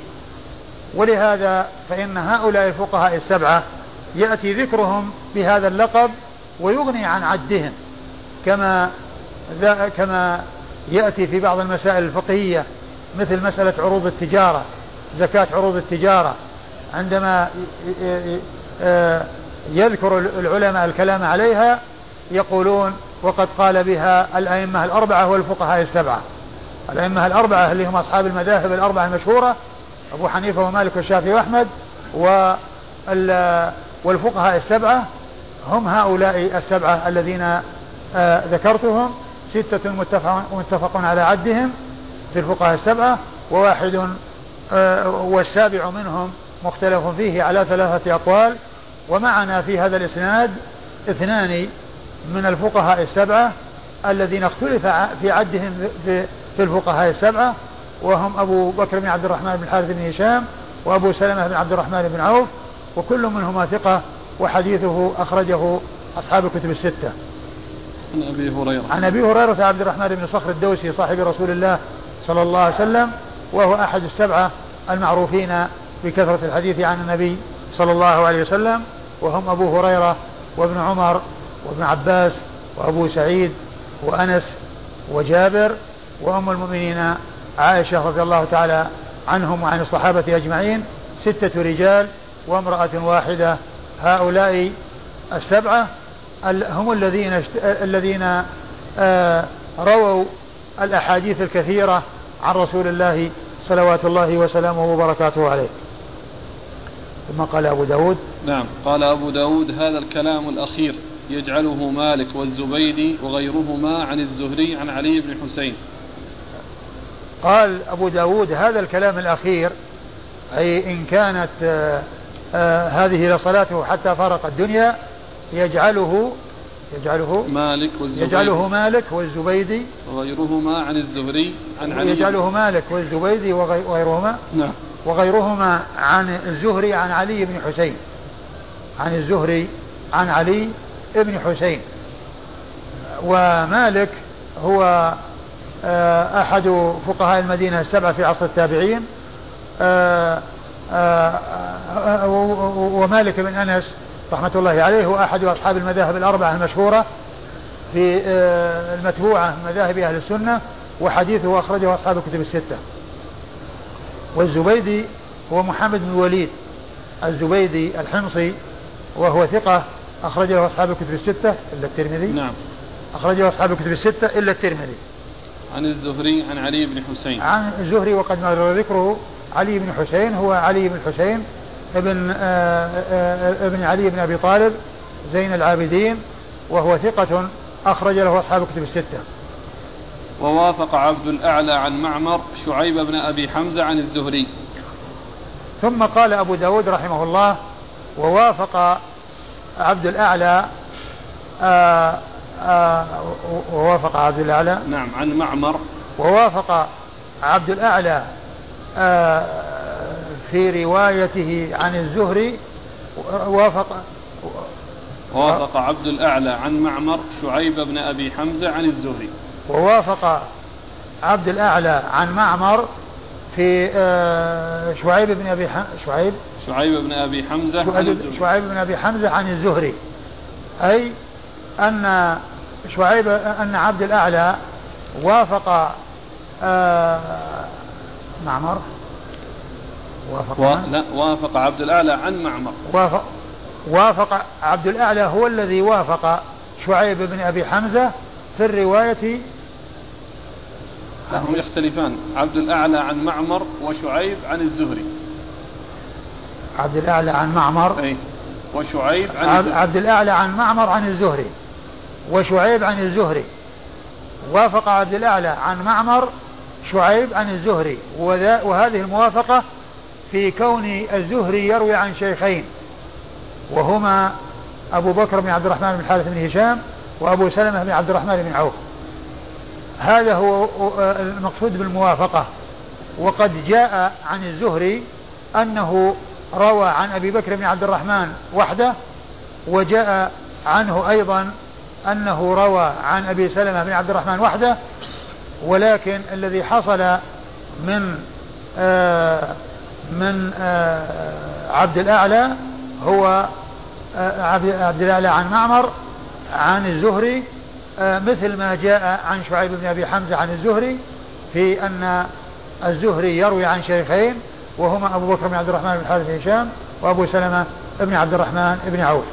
ولهذا فإن هؤلاء الفقهاء السبعة يأتي ذكرهم بهذا اللقب ويغني عن عدهم. كما كما يأتي في بعض المسائل الفقهية مثل مسألة عروض التجارة زكاة عروض التجارة. عندما يذكر العلماء الكلام عليها يقولون وقد قال بها الأئمة الأربعة والفقهاء السبعة. الأئمة الأربعة اللي هم أصحاب المذاهب الأربعة المشهورة أبو حنيفة ومالك والشافعي وأحمد والفقهاء السبعة هم هؤلاء السبعة الذين آه، ذكرتهم. ستة متفق, على عدهم في الفقهاء السبعة وواحد آه، والسابع منهم مختلف فيه على ثلاثة أقوال. ومعنا في هذا الإسناد اثنان من الفقهاء السبعة الذين اختلف في عدهم في الفقهاء السبعة وهم أبو بكر بن عبد الرحمن بن الحارث بن هشام وأبو سلمة بن عبد الرحمن بن عوف وكل منهما ثقة وحديثه أخرجه أصحاب الكتب الستة. عن أبي هريرة. عن أبي هريرة عبد الرحمن بن صخر الدوسي صاحب رسول الله صلى الله عليه وسلم وهو أحد السبعة المعروفين بكثرة الحديث عن النبي صلى الله عليه وسلم وهم أبو هريرة وابن عمر وابن عباس وأبو سعيد وأنس وجابر وأم المؤمنين عائشة رضي الله تعالى عنهم وعن الصحابة أجمعين ستة رجال وامرأة واحدة هؤلاء السبعة هم الذين الذين آه، رووا الأحاديث الكثيرة عن رسول الله صلوات الله وسلامه وبركاته عليه. ثم قال أبو داود نعم قال أبو داود هذا الكلام الأخير يجعله مالك والزبيدي وغيرهما عن الزهري عن علي بن حسين. قال أبو داود هذا الكلام الأخير أي إن كانت آه هذه لصلاته حتى فارق الدنيا يجعله يجعله مالك والزبيدي. يجعله مالك والزبيدي. وغيرهما عن الزهري عن علي. يجعله مالك والزبيدي وغيرهما. نعم. وغيرهما عن الزهري عن علي بن حسين. عن الزهري عن علي بن حسين. ومالك هو آه، أحد فقهاء المدينة السبعة في عصر التابعين. آه، ومالك بن أنس رحمة الله عليه هو أحد أصحاب المذاهب الأربعة المشهورة في المتبوعة مذاهب أهل السنة وحديثه أخرجه أصحاب الكتب الستة. والزبيدي هو محمد بن الوليد الزبيدي الحمصي وهو ثقة أخرج له أصحاب الكتب الستة إلا الترمذي. نعم. أخرج له أصحاب الكتب الستة إلا الترمذي. عن الزهري عن علي بن حسين. عن الزهري وقد مر ذكره علي بن حسين هو علي بن حسين ابن آآ آه، آآ آه، ابن علي بن أبي طالب زين العابدين وهو ثقة أخرج له أصحاب الكتب الستة. ووافق عبد الأعلى عن معمر شعيب بن أبي حمزة عن الزهري. ثم قال أبو داود رحمه الله ووافق عبد الأعلى آآ آه، آه ووافق عبد الأعلى نعم عن معمر. ووافق عبد الأعلى آه في روايته عن الزهري وافق وافق عبد الأعلى عن معمر شعيب بن أبي حمزة عن الزهري. ووافق عبد الأعلى عن معمر في آه، شعيب بن أبي شعيب شعيب بن أبي حمزة شعيب, شعيب بن أبي حمزة عن الزهري. أي أن شعيب أن عبد الأعلى وافق آه، معمر. وافق و... لا وافق عبد الأعلى عن معمر. وافق وافق عبد الأعلى هو الذي وافق شعيب بن أبي حمزة في الرواية. هم يختلفان. عبد الأعلى عن معمر وشعيب عن الزهري. عبد الأعلى عن معمر. أي وشعيب عن الزهري. عبد الأعلى عن معمر عن الزهري. وشعيب عن الزهري. وافق عبد الأعلى عن معمر شعيب عن الزهري وهذه الموافقة في كون الزهري يروي عن شيخين وهما أبو بكر بن عبد الرحمن بن الحارث بن هشام وأبو سلمة بن عبد الرحمن بن عوف. هذا هو المقصود بالموافقة. وقد جاء عن الزهري أنه روى عن أبي بكر بن عبد الرحمن وحده وجاء عنه أيضا أنه روى عن أبي سلمة بن عبد الرحمن وحده ولكن الذي حصل من آه من آه عبد الأعلى هو آه عبد الأعلى عن معمر عن الزهري آه، مثل ما جاء عن شعيب بن أبي حمزة عن الزهري في أن الزهري يروي عن شيخين وهما أبو بكر بن عبد الرحمن بن حارث هشام وأبو سلمة بن عبد الرحمن بن عوف.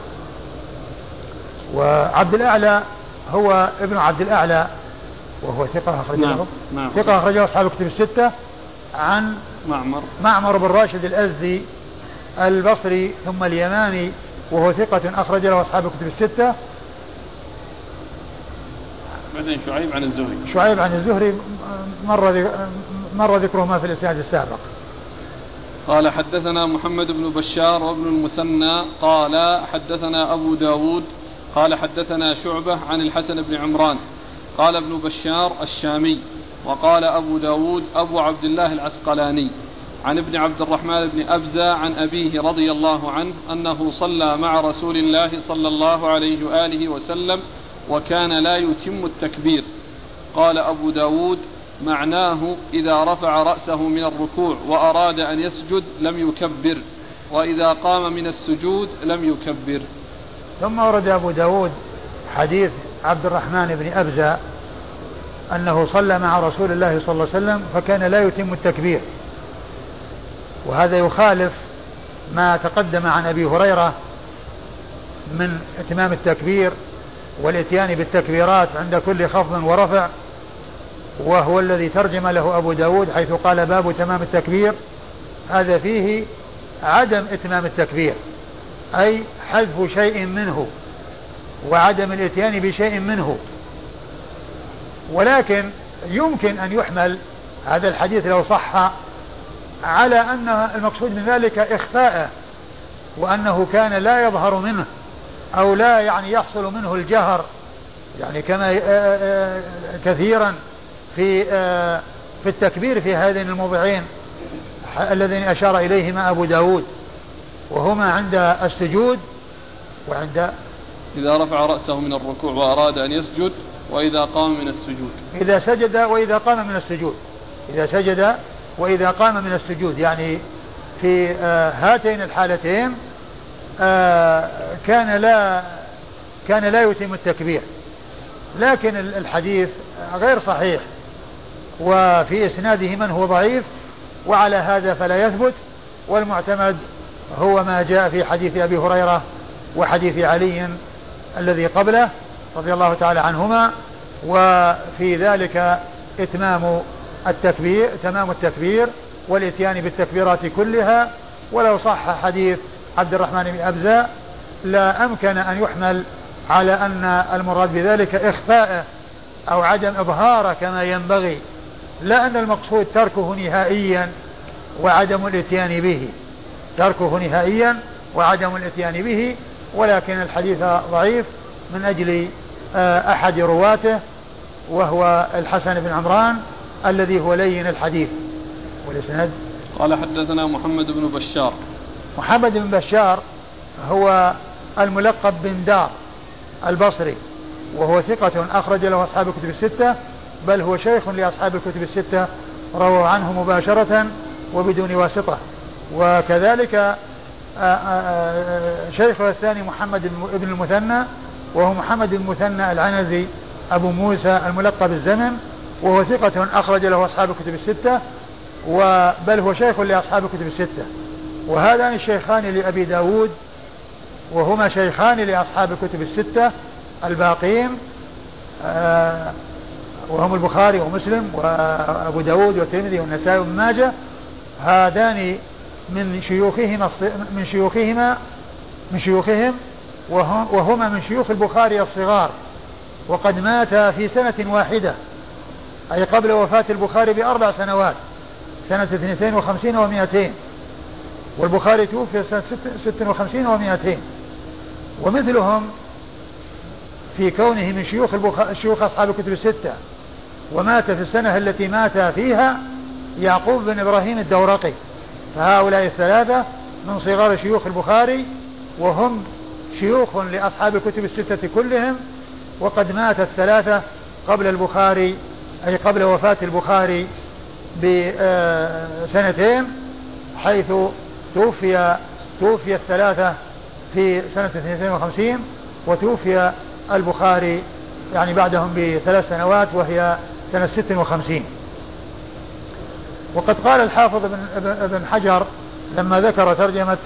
وعبد الأعلى هو ابن عبد الأعلى وهو ثقة أخرجه نعم. نعم. ثقة أخرجه أصحاب الكتب الستة عن معمر. معمر بن راشد الأزدي البصري ثم اليماني وهو ثقة أخرج له أصحاب الكتب الستة. بعدين شعيب عن الزهري. شعيب عن الزهري مر مر ذكره ما في الإسناد السابق. قال حدثنا محمد بن بشار وابن المثنى. قال حدثنا أبو داود. قال حدثنا شعبة عن الحسن بن عمران. قال ابن بشار الشامي وقال أبو داود أبو عبد الله العسقلاني عن ابن عبد الرحمن بن أبزة عن أبيه رضي الله عنه أنه صلى مع رسول الله صلى الله عليه وآله وسلم وكان لا يتم التكبير. قال أبو داود معناه إذا رفع رأسه من الركوع وأراد أن يسجد لم يكبر وإذا قام من السجود لم يكبر. ثم ورد أبو داود حديث عبد الرحمن بن أبزة أنه صلى مع رسول الله صلى الله عليه وسلم فكان لا يتم التكبير. وهذا يخالف ما تقدم عن أبي هريرة من إتمام التكبير والإتيان بالتكبيرات عند كل خفض ورفع وهو الذي ترجم له أبو داود حيث قال باب تمام التكبير. هذا فيه عدم إتمام التكبير أي حذف شيء منه. وعدم الاتيان بشيء منه. ولكن يمكن أن يحمل هذا الحديث لو صح على أن المقصود من ذلك إخفاءه وأنه كان لا يظهر منه أو لا يعني يحصل منه الجهر يعني كما آه، آه، كثيرا في آه، في التكبير في هذين الموضعين الذين أشار إليهما أبو داود وهما عند السجود وعند إذا رفع رأسه من الركوع وأراد أن يسجد وإذا قام من السجود. إذا سجد وإذا قام من السجود. إذا سجد وإذا قام من السجود. يعني في هاتين الحالتين آه، كان لا كان لا يتم التكبير. لكن الحديث غير صحيح. وفي إسناده من هو ضعيف وعلى هذا فلا يثبت. والمعتمد هو ما جاء في حديث أبي هريرة وحديث علي الذي قبله رضي الله تعالى عنهما وفي ذلك إتمام التكبير تمام التكبير والإتيان بالتكبيرات كلها. ولو صح حديث عبد الرحمن بن أبزة لا أمكن أن يحمل على أن المراد بذلك إخفاءه أو عدم إظهاره كما ينبغي لا أن المقصود تركه نهائيا وعدم الإتيان به. تركه نهائيا وعدم الإتيان به ولكن الحديث ضعيف من أجل آه، أحد رواته وهو الحسن بن عمران الذي هو لين الحديث. والإسناد؟ قال حدثنا محمد بن بشار. محمد بن بشار هو الملقب بن دار البصري وهو ثقة أخرج له أصحاب الكتب الستة بل هو شيخ لأصحاب الكتب الستة رووا عنه مباشرة وبدون واسطة. وكذلك شيخه الثاني محمد بن المثنى وهو محمد المثنى العنزي أبو موسى الملقب الزمن وهو ثقة أخرج له أصحاب الكتب الستة بل هو شيخ لأصحاب الكتب الستة. وهذان الشيخان لأبي داود وهما شيخان لأصحاب الكتب الستة الباقين وهم البخاري ومسلم وأبو داود والترمذي والنسائي وابن ماجه. هذان من شيوخهما من شيوخهما من شيوخهم وهما من شيوخ البخاري الصغار. وقد مات في سنة واحدة أي قبل وفاة البخاري بأربع سنوات سنة 52 و200 والبخاري توفي سنة 56 و200 ومثلهم في كونه من شيوخ شيوخ أصحاب الكتب الستة. ومات في السنة التي مات فيها يعقوب بن إبراهيم الدورقي. فهؤلاء الثلاثة من صغار شيوخ البخاري وهم شيوخ لأصحاب الكتب الستة كلهم وقد مات الثلاثة قبل البخاري أي قبل وفاة البخاري بسنتين حيث توفي توفي الثلاثة في سنة 52 وتوفي البخاري يعني بعدهم بثلاث سنوات وهي سنة 56 وقد قال الحافظ ابن, ابن حجر لما ذكر ترجمة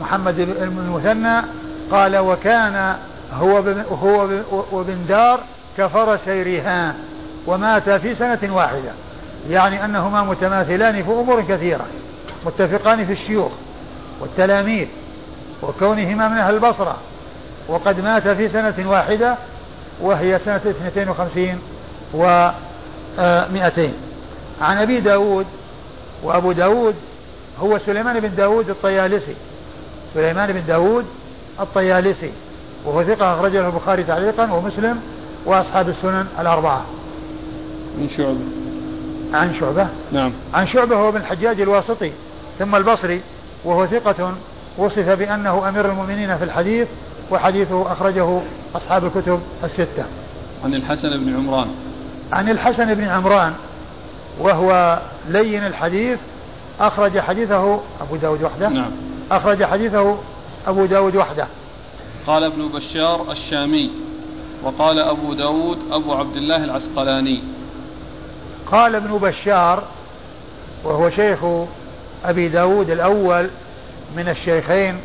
محمد بن المثنى قال وكان هو هو وابن دار كفرسي ريهان ومات في سنة واحدة. يعني أنهما متماثلان في أمور كثيرة متفقان في الشيوخ والتلاميذ وكونهما من أهل البصرة وقد مات في سنة واحدة وهي سنة 52 و 200 عن أبي داود وأبو داود هو سليمان بن داود الطيالسي. سليمان بن داود الطيالسي. وهو ثقة أخرج له البخاري تعليقا ومسلم وأصحاب السنن الأربعة. من شعبة. عن شعبة؟ نعم. عن شعبة هو بن الحجاج الواسطي ثم البصري وهو ثقة وصف بأنه أمير المؤمنين في الحديث وحديثه أخرجه أصحاب الكتب الستة. عن الحسن بن عمران. عن الحسن بن عمران وهو لين الحديث أخرج حديثه أبو داود وحده نعم. أخرج حديثه أبو داود وحده. قال ابن بشار الشامي وقال أبو داود أبو عبد الله العسقلاني. قال ابن بشار وهو شيخ أبي داود الأول من الشيخين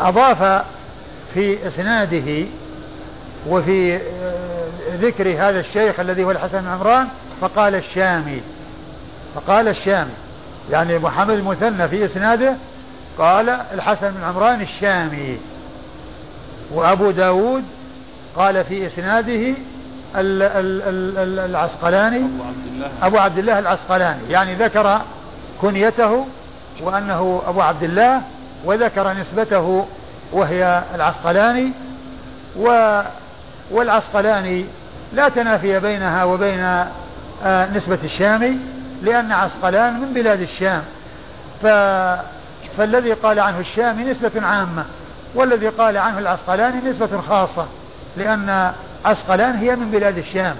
أضاف في إسناده وفي ذكر هذا الشيخ الذي هو الحسن بن عمران فقال الشامي. فقال الشامي. يعني محمد المثنى في إسناده قال الحسن بن عمران الشامي. وأبو داود قال في إسناده العسقلاني. أبو عبد الله. أبو عبد الله العسقلاني. يعني ذكر كنيته وأنه أبو عبد الله وذكر نسبته وهي العسقلاني. و والعسقلاني لا تنافي بينها وبين آه، نسبة الشامي لأن عسقلان من بلاد الشام. ف فالذي قال عنه الشامي نسبة عامة والذي قال عنه العسقلاني نسبة خاصة لأن عسقلان هي من بلاد الشام.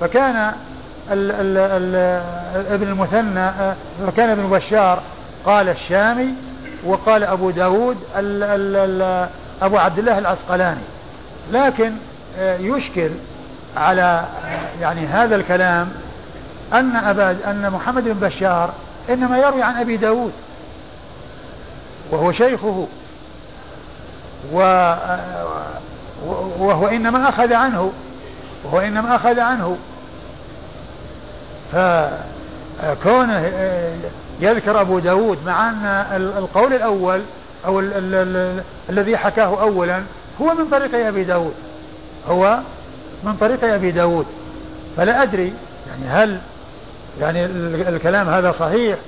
فكان ال ال ال ابن المثنى آه، فكان ابن بشار قال الشامي وقال أبو داود ال ال ال أبو عبد الله العسقلاني. لكن آه، يشكل على يعني هذا الكلام أن أبا أن محمد بن بشار إنما يروي عن أبي داود وهو شيخه و وهو إنما أخذ عنه وهو إنما أخذ عنه. فكونه يذكر أبو داود مع أن القول الأول أو ال ال ال الذي حكاه أولا هو من طريق أبي داود هو من طريق أبي داود. فلا أدري يعني هل يعني الكلام هذا صحيح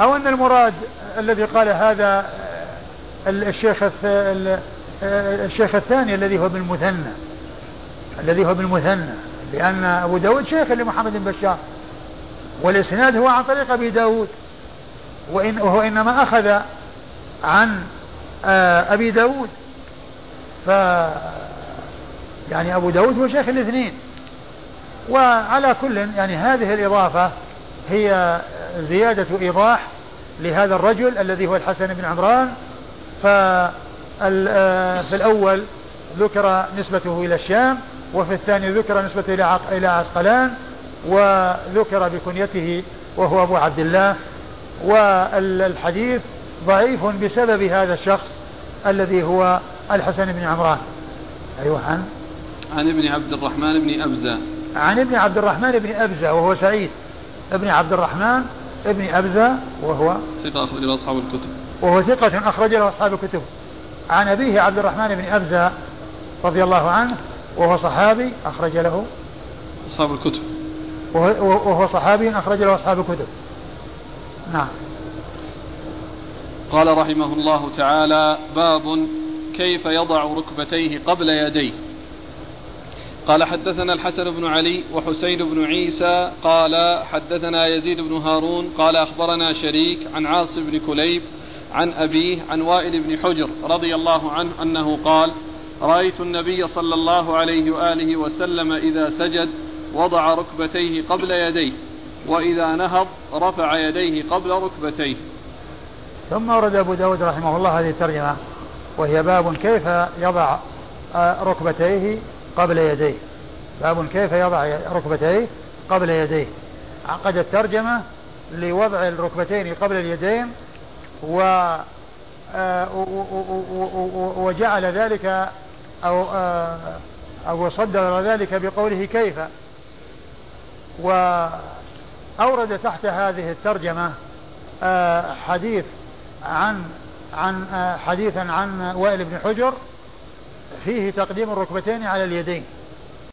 أو أن المراد الذي قال هذا الشيخ الشيخ الثاني الذي هو ابن المثنى الذي هو بالمثنى لأن أبو داود شيخ لمحمد بن بشار والإسناد هو عن طريق أبي داود وإن وهو إنما أخذ عن آه، أبي داود. ف يعني أبو داود هو شيخ الاثنين. وعلى كل يعني هذه الإضافة هي زيادة إيضاح لهذا الرجل الذي هو الحسن بن عمران. ففي الأول ذكر نسبته إلى الشام وفي الثاني ذكر نسبته إلى إلى عسقلان وذكر بكنيته وهو أبو عبد الله. والحديث ضعيف بسبب هذا الشخص الذي هو الحسن بن عمران. أيوة عن؟ عن ابن عبد الرحمن بن أبزة. عن ابن عبد الرحمن بن أبزة وهو سعيد. ابن عبد الرحمن ابن أبزة وهو ثقة أخرج له أصحاب الكتب. وهو ثقة أخرج له أصحاب الكتب. عن أبيه عبد الرحمن بن أبزة رضي الله عنه وهو صحابي أخرج له أصحاب الكتب. وهو صحابي أخرج له أصحاب الكتب. نعم. قال رحمه الله تعالى باب كيف يضع ركبتيه قبل يديه. قال حدثنا الحسن بن علي وحسين بن عيسى قال حدثنا يزيد بن هارون قال أخبرنا شريك عن عاصم بن كليب عن أبيه عن وائل بن حجر رضي الله عنه أنه قال رأيت النبي صلى الله عليه وآله وسلم إذا سجد وضع ركبتيه قبل يديه وإذا نهض رفع يديه قبل ركبتيه. ثم ورد أبو داود رحمه الله هذه الترجمة وهي باب كيف يضع آه، ركبتيه قبل يديه. باب كيف يضع ركبتيه قبل يديه. عقد الترجمة لوضع الركبتين قبل اليدين و آه، وجعل ذلك أو آه، أو صدر ذلك بقوله كيف. وأورد تحت هذه الترجمة آه، حديث عن عن حديثا عن وائل بن حجر فيه تقديم الركبتين على اليدين.